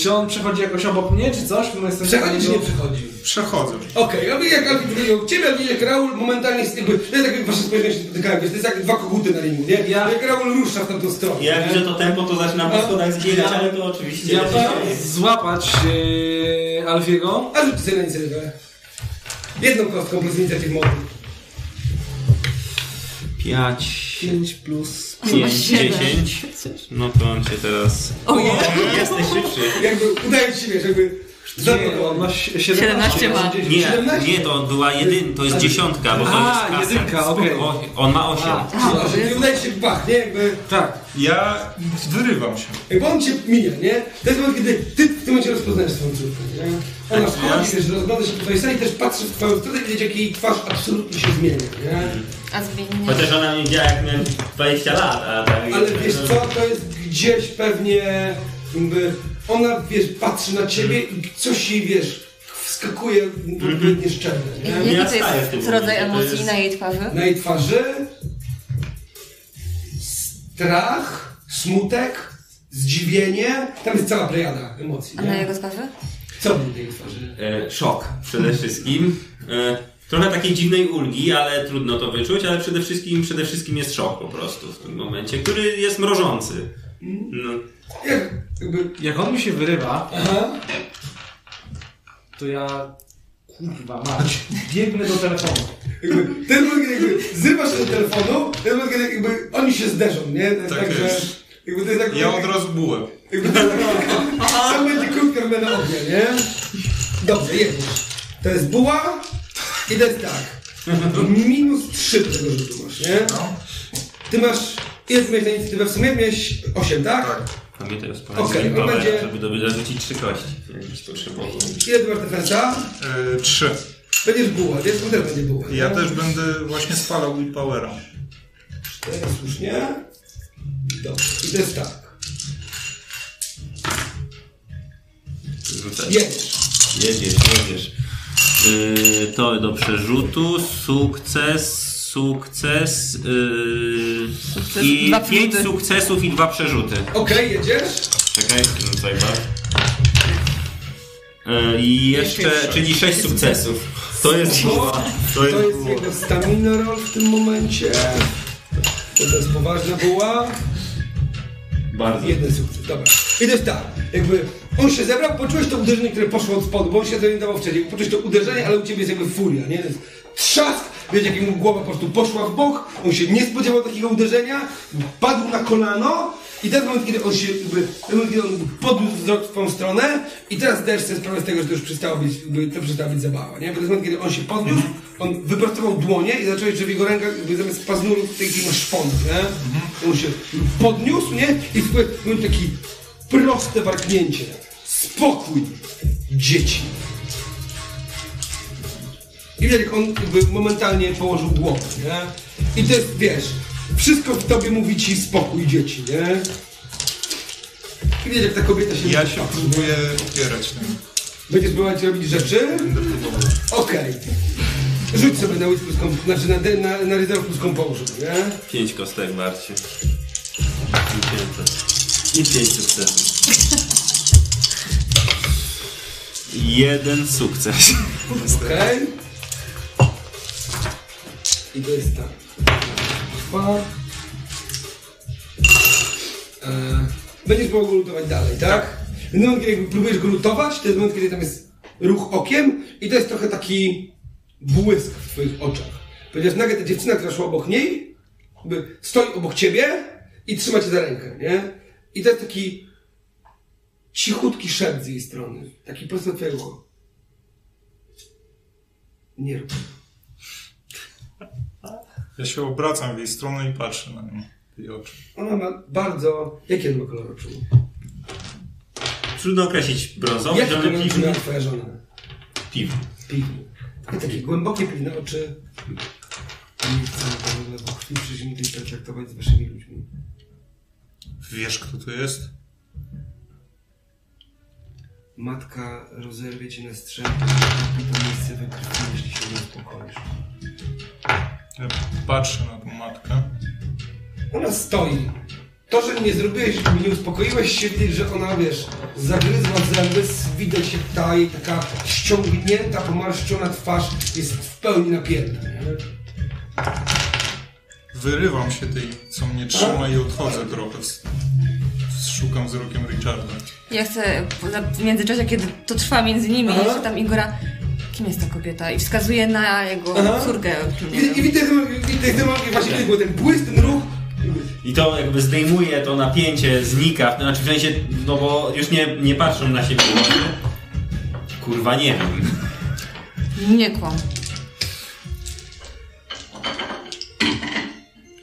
[SPEAKER 2] Czy on przechodzi jakoś obok mnie, czy coś? Bo jestem
[SPEAKER 1] Przechodzi czy nie
[SPEAKER 2] do-
[SPEAKER 1] przechodzi?
[SPEAKER 3] Przechodzę.
[SPEAKER 1] Okej, a wy jak Alfie wyjął ciebie, a wy jak Raul momentalnie jest jakby, to jest tak jak wasze spojrzenia się spotykają, wiesz, to jest jak dwa koguty na ringu, nie?
[SPEAKER 2] Ja-
[SPEAKER 1] Jak Raul rusza w tamtą stronę.
[SPEAKER 4] Ja
[SPEAKER 1] nie?
[SPEAKER 4] widzę to tempo, to zaczynam po schodach zbiegać, ale to oczywiście...
[SPEAKER 2] Ja złapać e, Alfiego.
[SPEAKER 1] A rzuć sobie na inicjatywę. Jedną kostką plus inicjatyw mowy.
[SPEAKER 4] 5,
[SPEAKER 2] 5 plus...
[SPEAKER 4] 5,
[SPEAKER 5] siedem.
[SPEAKER 4] 10. No to on cię teraz...
[SPEAKER 5] Ojej.
[SPEAKER 4] Jesteś szybszy.
[SPEAKER 1] Jakby udaje ci się, wiesz, jakby
[SPEAKER 2] Nie, on ma 17,
[SPEAKER 5] 17 ma.
[SPEAKER 4] Nie,
[SPEAKER 1] 17?
[SPEAKER 4] nie, to była jedyn, to jest dziesiątka, bo to
[SPEAKER 2] A,
[SPEAKER 4] jest kasem.
[SPEAKER 2] jedynka, okej.
[SPEAKER 4] On ma 8.
[SPEAKER 2] A,
[SPEAKER 5] A,
[SPEAKER 1] nie udaje ci się bach, nie? Jakby,
[SPEAKER 2] tak.
[SPEAKER 3] Ja wyrywam się.
[SPEAKER 1] jakby on cię mija, nie? To jest moment, kiedy ty w tym momencie rozpoznajesz swoją córkę, nie? Ona
[SPEAKER 3] Tak,
[SPEAKER 1] wchodzi,
[SPEAKER 3] ja-
[SPEAKER 1] wiesz, rozgląda się po twojej sali, też patrzy w twoją stronę i widać, jak jej twarz absolutnie się zmienia, nie?
[SPEAKER 5] A zmienię.
[SPEAKER 4] Chociaż ona mnie widziała jak miałem 20 lat, a tak...
[SPEAKER 1] Ale wiesz co, to jest gdzieś pewnie, jakby, ona, wiesz, patrzy na ciebie i coś jej, wiesz, wskakuje w odpowiednie szczęle, nie?
[SPEAKER 5] Jaki
[SPEAKER 4] Ja
[SPEAKER 5] to jest
[SPEAKER 4] tym
[SPEAKER 5] rodzaj emocji
[SPEAKER 4] jest-
[SPEAKER 5] na jej twarzy?
[SPEAKER 1] Na jej twarzy strach, smutek, zdziwienie, tam jest cała plejada emocji,
[SPEAKER 5] A na
[SPEAKER 1] nie?
[SPEAKER 5] jego twarzy?
[SPEAKER 1] Co było na jej twarzy?
[SPEAKER 4] E, szok przede wszystkim. E, trochę takiej dziwnej ulgi, ale trudno to wyczuć, ale przede wszystkim, przede wszystkim jest szok po prostu w tym momencie, który jest mrożący. No,
[SPEAKER 1] Jak, jakby,
[SPEAKER 2] Jak on mi się wyrywa,
[SPEAKER 1] aha,
[SPEAKER 2] to ja... Kurwa mać. Biegnę do telefonu.
[SPEAKER 1] Jakby, ten moment, kiedy jakby zrywasz się do telefonu, ten moment, kiedy jakby oni się zderzą, nie? To jest
[SPEAKER 3] Tak
[SPEAKER 1] tak, że,
[SPEAKER 3] jest.
[SPEAKER 1] jakby to jest tak,
[SPEAKER 3] Ja od razu bułem.
[SPEAKER 1] jakby to jest tak, to będzie krótka wymiana ognia, nie? Dobrze, jedziesz. To jest buła, I to jest tak. Minus 3 do tego rzutu masz, nie?
[SPEAKER 3] No.
[SPEAKER 1] Ty masz... Ile ty miałeś na inicjatywę w sumie? Miałeś 8, tak?
[SPEAKER 3] Tak.
[SPEAKER 4] Pamiętaj o
[SPEAKER 1] on
[SPEAKER 4] okay,
[SPEAKER 1] będzie-
[SPEAKER 4] żeby doby zarzucić trzy kości.
[SPEAKER 1] Ile ty masz defensa?
[SPEAKER 3] E, trzy.
[SPEAKER 1] Będziesz buła? On też będzie buła.
[SPEAKER 3] Ja
[SPEAKER 1] nie?
[SPEAKER 3] też będę właśnie spalał Willpowera.
[SPEAKER 1] Cztery, słusznie. Dobrze. I to jest tak.
[SPEAKER 4] Rzucaj.
[SPEAKER 1] Jedziesz.
[SPEAKER 4] Jedziesz, jedziesz. Yy, to do przerzutu, sukces, sukces yy,
[SPEAKER 5] Sukces,
[SPEAKER 4] i
[SPEAKER 5] dwa
[SPEAKER 4] pięć sukcesów i dwa przerzuty.
[SPEAKER 1] Okej, jedziesz.
[SPEAKER 4] Czekaj, rzucaj bar. Yy, I jeszcze, czyli sześć sukcesów. To jest buła. [LAUGHS] To
[SPEAKER 1] To
[SPEAKER 4] jest
[SPEAKER 1] jego stamina roll w tym momencie. To jest poważna buła.
[SPEAKER 4] Bardzo.
[SPEAKER 1] Jeden sukces, dobra. I to jest tak, jakby on się zebrał, poczułeś to uderzenie, które poszło od spodu, bo on się zorientował wcześniej. Poczułeś to uderzenie, ale u ciebie jest jakby furia, nie? To jest trzask, wiesz, jak mu głowa po prostu poszła w bok, on się nie spodziewał takiego uderzenia, padł na kolano i ten moment, kiedy on się jakby, ten moment, kiedy on podniósł wzrok w tą stronę i teraz zdajesz sobie sprawę z tego, że to już przestało być, jakby, to przestała być zabawa, nie? Bo to jest moment, kiedy on się podniósł, on wyprostował dłonie i zacząłeś, że w jego rękach jakby zamiast paznurów tej masz szpont, nie? On się podniósł, nie? I słuchaj, był taki proste warknięcie. Spokój, dzieci. I widać, jak on jakby momentalnie położył głowę, nie? I to jest, wiesz, wszystko w tobie mówi ci spokój, dzieci, nie? I widać, jak ta kobieta się...
[SPEAKER 3] Ja się próbuję opierać tym.
[SPEAKER 1] Będziesz próbować robić rzeczy?
[SPEAKER 3] Będę próbował.
[SPEAKER 1] Okej. Rzuć sobie na wit plus znaczy na, de- na, na ryzerw plus kompożu, nie?
[SPEAKER 4] Pięć kostek barcie. I pięć. I pięć sukcesów. Jeden sukces.
[SPEAKER 1] Okej. I to jest tak. Dwa. E, będziesz mógł go lutować dalej, tak? W momencie, kiedy próbujesz go lutować, to jest moment, kiedy tam jest ruch okiem i to jest trochę taki błysk w twoich oczach. Ponieważ nagle ta dziewczyna, która szła obok niej, jakby stoi obok ciebie i trzyma cię za rękę, nie? I to jest taki cichutki szept z jej strony. Taki prosto do twojego ucha. Nie rób.
[SPEAKER 3] Ja się obracam w jej stronę i patrzę na nią. Jej oczy.
[SPEAKER 1] Ona ma bardzo... Jaki on ma kolor oczu?
[SPEAKER 4] Trudno określić brązowy,
[SPEAKER 1] Jaki
[SPEAKER 4] zielony,
[SPEAKER 1] kolor oczu
[SPEAKER 4] piwny.
[SPEAKER 1] miała twoja żona?
[SPEAKER 4] Piwny.
[SPEAKER 1] Piwny. I takie głębokie, piwne oczy. Nie chcę w ogóle po chwili przyziemnej traktować z waszymi ludźmi.
[SPEAKER 3] Wiesz, kto to jest?
[SPEAKER 1] Matka rozerwie cię na strzępy i to miejsce we krwi, jeśli się nie uspokoisz.
[SPEAKER 3] Ja patrzę na tą matkę.
[SPEAKER 1] Ona stoi. To, że nie zrobiłeś, nie uspokoiłeś się, że ona, wiesz, zagryzła zęby, widać jak ta jej taka ściągnięta, pomarszczona twarz jest w pełni napięta, nie?
[SPEAKER 3] Wyrywam się tej, co mnie trzyma i odchodzę trochę. Z- Szukam wzrokiem Richarda.
[SPEAKER 5] Ja chcę w międzyczasie, kiedy to trwa między nimi, jeszcze tam Igora, kim jest ta kobieta? I wskazuje na jego
[SPEAKER 1] Aha.
[SPEAKER 5] córkę. Nie
[SPEAKER 1] I, i
[SPEAKER 5] wiem.
[SPEAKER 1] widać, widać, właśnie był ten błysk, ten ruch.
[SPEAKER 4] I to jakby zdejmuje to napięcie, znika, to znaczy w sensie, no bo już nie, nie patrzą na siebie. Kurwa nie wiem.
[SPEAKER 5] Nie kłam.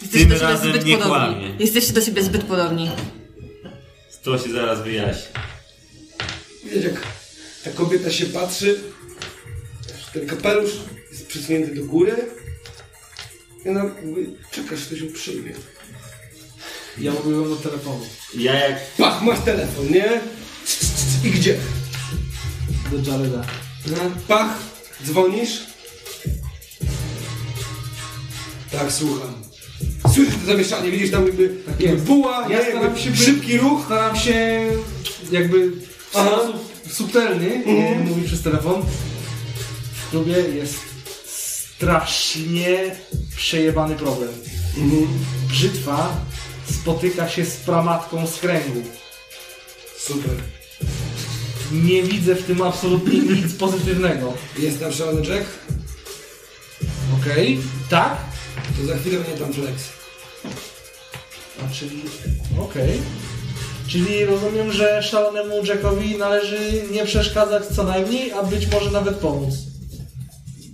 [SPEAKER 5] Jesteście
[SPEAKER 4] Tym
[SPEAKER 5] do siebie
[SPEAKER 4] razem
[SPEAKER 5] zbyt
[SPEAKER 4] nie
[SPEAKER 5] podobni.
[SPEAKER 4] kłamie.
[SPEAKER 5] Jesteście do siebie zbyt podobni.
[SPEAKER 4] To się zaraz wyjaśni.
[SPEAKER 1] Widać jak ta kobieta się patrzy. Ten kapelusz jest przysunięty do góry. I ona jakby czeka, że ktoś ją przyjmie.
[SPEAKER 2] Ja mówiłem do telefonu.
[SPEAKER 4] Ja jak
[SPEAKER 1] Pach, masz telefon, nie? I gdzie?
[SPEAKER 2] Do Jareda.
[SPEAKER 1] Pach, dzwonisz? Tak, słucham. Słyszysz to zamieszanie, widzisz tam jakby, jakby
[SPEAKER 2] jest.
[SPEAKER 1] buła,
[SPEAKER 2] Ja
[SPEAKER 1] nie? jakby
[SPEAKER 2] się
[SPEAKER 1] szybki ruch.
[SPEAKER 2] Staram się jakby w
[SPEAKER 1] Aha.
[SPEAKER 2] sposób subtelny
[SPEAKER 1] Mhm.
[SPEAKER 2] mówić przez telefon. Klubie jest strasznie przejebany problem.
[SPEAKER 1] Mhm.
[SPEAKER 2] Brzytwa spotyka się z pramatką z kręgu.
[SPEAKER 1] Super.
[SPEAKER 2] Nie widzę w tym absolutnie [LAUGHS] nic pozytywnego.
[SPEAKER 1] Jest tam szalony Jack?
[SPEAKER 2] Okej? Tak?
[SPEAKER 1] To za chwilę będzie tam flex.
[SPEAKER 2] A czyli... Okej. Czyli rozumiem, że szalonemu Jackowi należy nie przeszkadzać co najmniej, a być może nawet pomóc.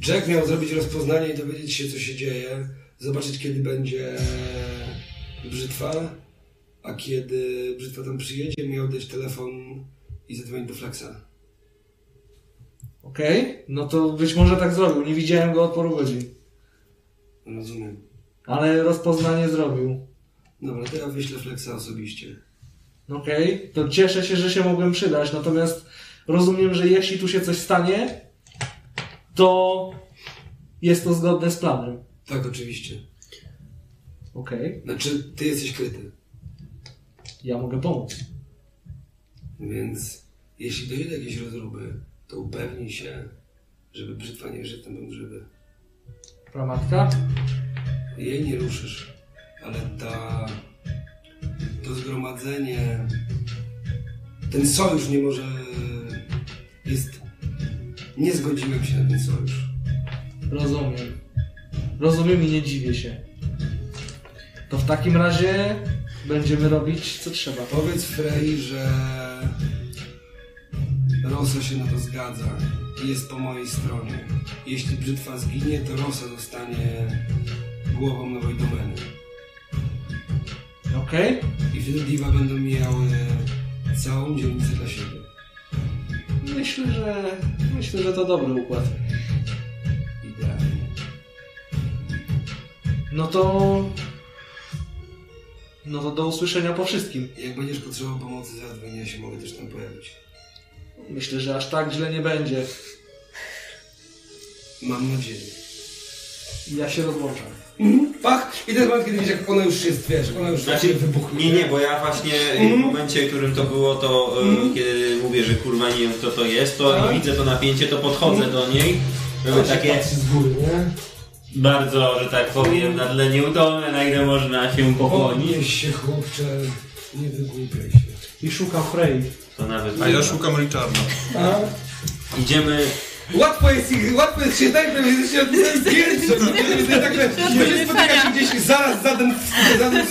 [SPEAKER 1] Jack miał zrobić rozpoznanie i dowiedzieć się, co się dzieje, zobaczyć, kiedy będzie brzytwa, a kiedy brzytwa tam przyjedzie, miał dać telefon i zadzwonić do Flexa.
[SPEAKER 2] Okej, no to być może tak zrobił. Nie widziałem go od paru godzin.
[SPEAKER 1] Rozumiem.
[SPEAKER 2] Ale rozpoznanie zrobił.
[SPEAKER 1] Dobra, to ja wyślę Flexa osobiście.
[SPEAKER 2] Okej, to cieszę się, że się mogłem przydać. Natomiast rozumiem, że jeśli tu się coś stanie, to jest to zgodne z planem.
[SPEAKER 1] Tak, oczywiście.
[SPEAKER 2] Okej,
[SPEAKER 1] Znaczy, ty jesteś kryty,
[SPEAKER 2] ja mogę pomóc.
[SPEAKER 1] więc jeśli dojdzie do jakiejś rozruby, to upewnij się, żeby brzytwa nie żył ten żywy.
[SPEAKER 2] Pramatka?
[SPEAKER 1] Jej nie ruszysz, ale ta, to zgromadzenie, ten sojusz nie może, jest, nie zgodziłem się na ten sojusz.
[SPEAKER 2] Rozumiem. Rozumiem i nie dziwię się. To w takim razie będziemy robić co trzeba.
[SPEAKER 1] Powiedz Frey, że Rosa się na to zgadza i jest po mojej stronie. Jeśli brzytwa zginie, to Rosa zostanie głową nowej domeny.
[SPEAKER 2] Okej?
[SPEAKER 1] I wtedy Diva będą miały całą dzielnicę dla siebie.
[SPEAKER 2] Myślę, że myślę, że to dobry układ.
[SPEAKER 1] Idealnie.
[SPEAKER 2] No to... No to do usłyszenia po wszystkim.
[SPEAKER 1] Jak będziesz potrzebował pomocy, zadzwoń, ja się mogę też tam pojawić.
[SPEAKER 2] Myślę, że aż tak źle nie będzie.
[SPEAKER 1] Mam nadzieję.
[SPEAKER 2] Ja się rozłączam.
[SPEAKER 1] Pach! I to jest moment, kiedy widzisz, jak ona już jest, wiesz, ona już
[SPEAKER 4] Znaczy,
[SPEAKER 1] wybuchnie.
[SPEAKER 4] nie, nie, bo ja właśnie w momencie, w którym to było, to e, kiedy mówię, że kurwa nie wiem kto to jest, to
[SPEAKER 1] Tak.
[SPEAKER 4] i widzę to napięcie, to podchodzę do niej.
[SPEAKER 1] Się
[SPEAKER 4] takie
[SPEAKER 1] z góry, nie?
[SPEAKER 4] bardzo, że tak powiem, na tle nieudolne, na ile można się pochłonić.
[SPEAKER 1] Podnieś się, chłopcze, nie wygłupiaj się.
[SPEAKER 2] I szukam Frey.
[SPEAKER 4] To nawet
[SPEAKER 3] A ja szukam Richarda.
[SPEAKER 4] Idziemy
[SPEAKER 1] Łatwo jest, ich- łatwo jest się tak, że. Tak, że spotyka się gdzieś zaraz za ten, za tym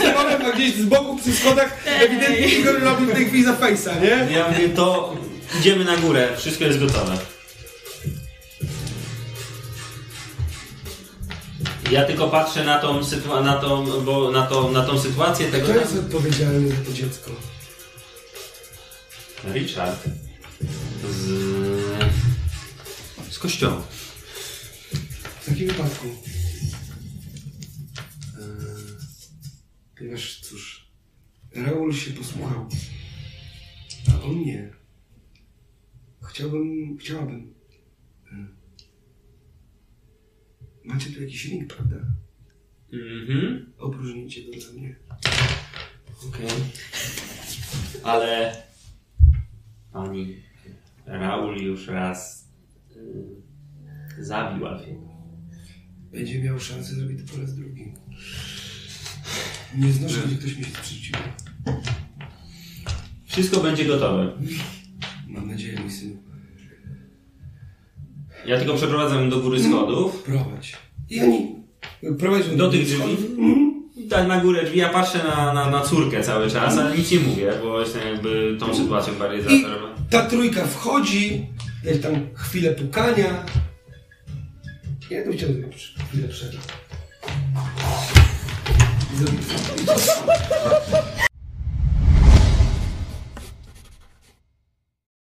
[SPEAKER 1] a gdzieś z boku przy schodach ewidentnie Igor robi w tej chwili za fejsa, nie?
[SPEAKER 4] Ja mówię, to idziemy na górę, wszystko jest gotowe. Ja tylko patrzę na tą, sytua- na tą, bo na, tą, na tą sytuację tego...
[SPEAKER 1] Kto jest odpowiedzialny za to dziecko?
[SPEAKER 4] Richard. Z...
[SPEAKER 3] Z kościoła.
[SPEAKER 1] W takim wypadku. Eee, ponieważ cóż, Raul się posłuchał, a on nie. Chciałbym, chciałabym. Eee, macie tu jakiś link, prawda?
[SPEAKER 4] Mhm.
[SPEAKER 1] Opróżnijcie go dla mnie.
[SPEAKER 4] Okej. Ale... Pani Raul już raz zabił Alfiego.
[SPEAKER 1] Będzie miał szansę zrobić to po raz drugi. Nie znoszę, gdzie ktoś mi się sprzeciwia.
[SPEAKER 4] Wszystko będzie gotowe.
[SPEAKER 1] Mam nadzieję, mój synu.
[SPEAKER 4] Ja tylko przeprowadzam do góry schodów.
[SPEAKER 1] Prowadź. I oni. Prowadź
[SPEAKER 4] Do tych drzwi. I tak na górę drzwi. Ja patrzę na, na, na córkę cały czas, ale nic nie mówię, bo jestem jakby tą sytuacją bardziej zaoferowany.
[SPEAKER 1] ta trójka wchodzi, jest tam chwilę pukania. Ja to chciałem zrobić chwilę przerwy. Zrobić.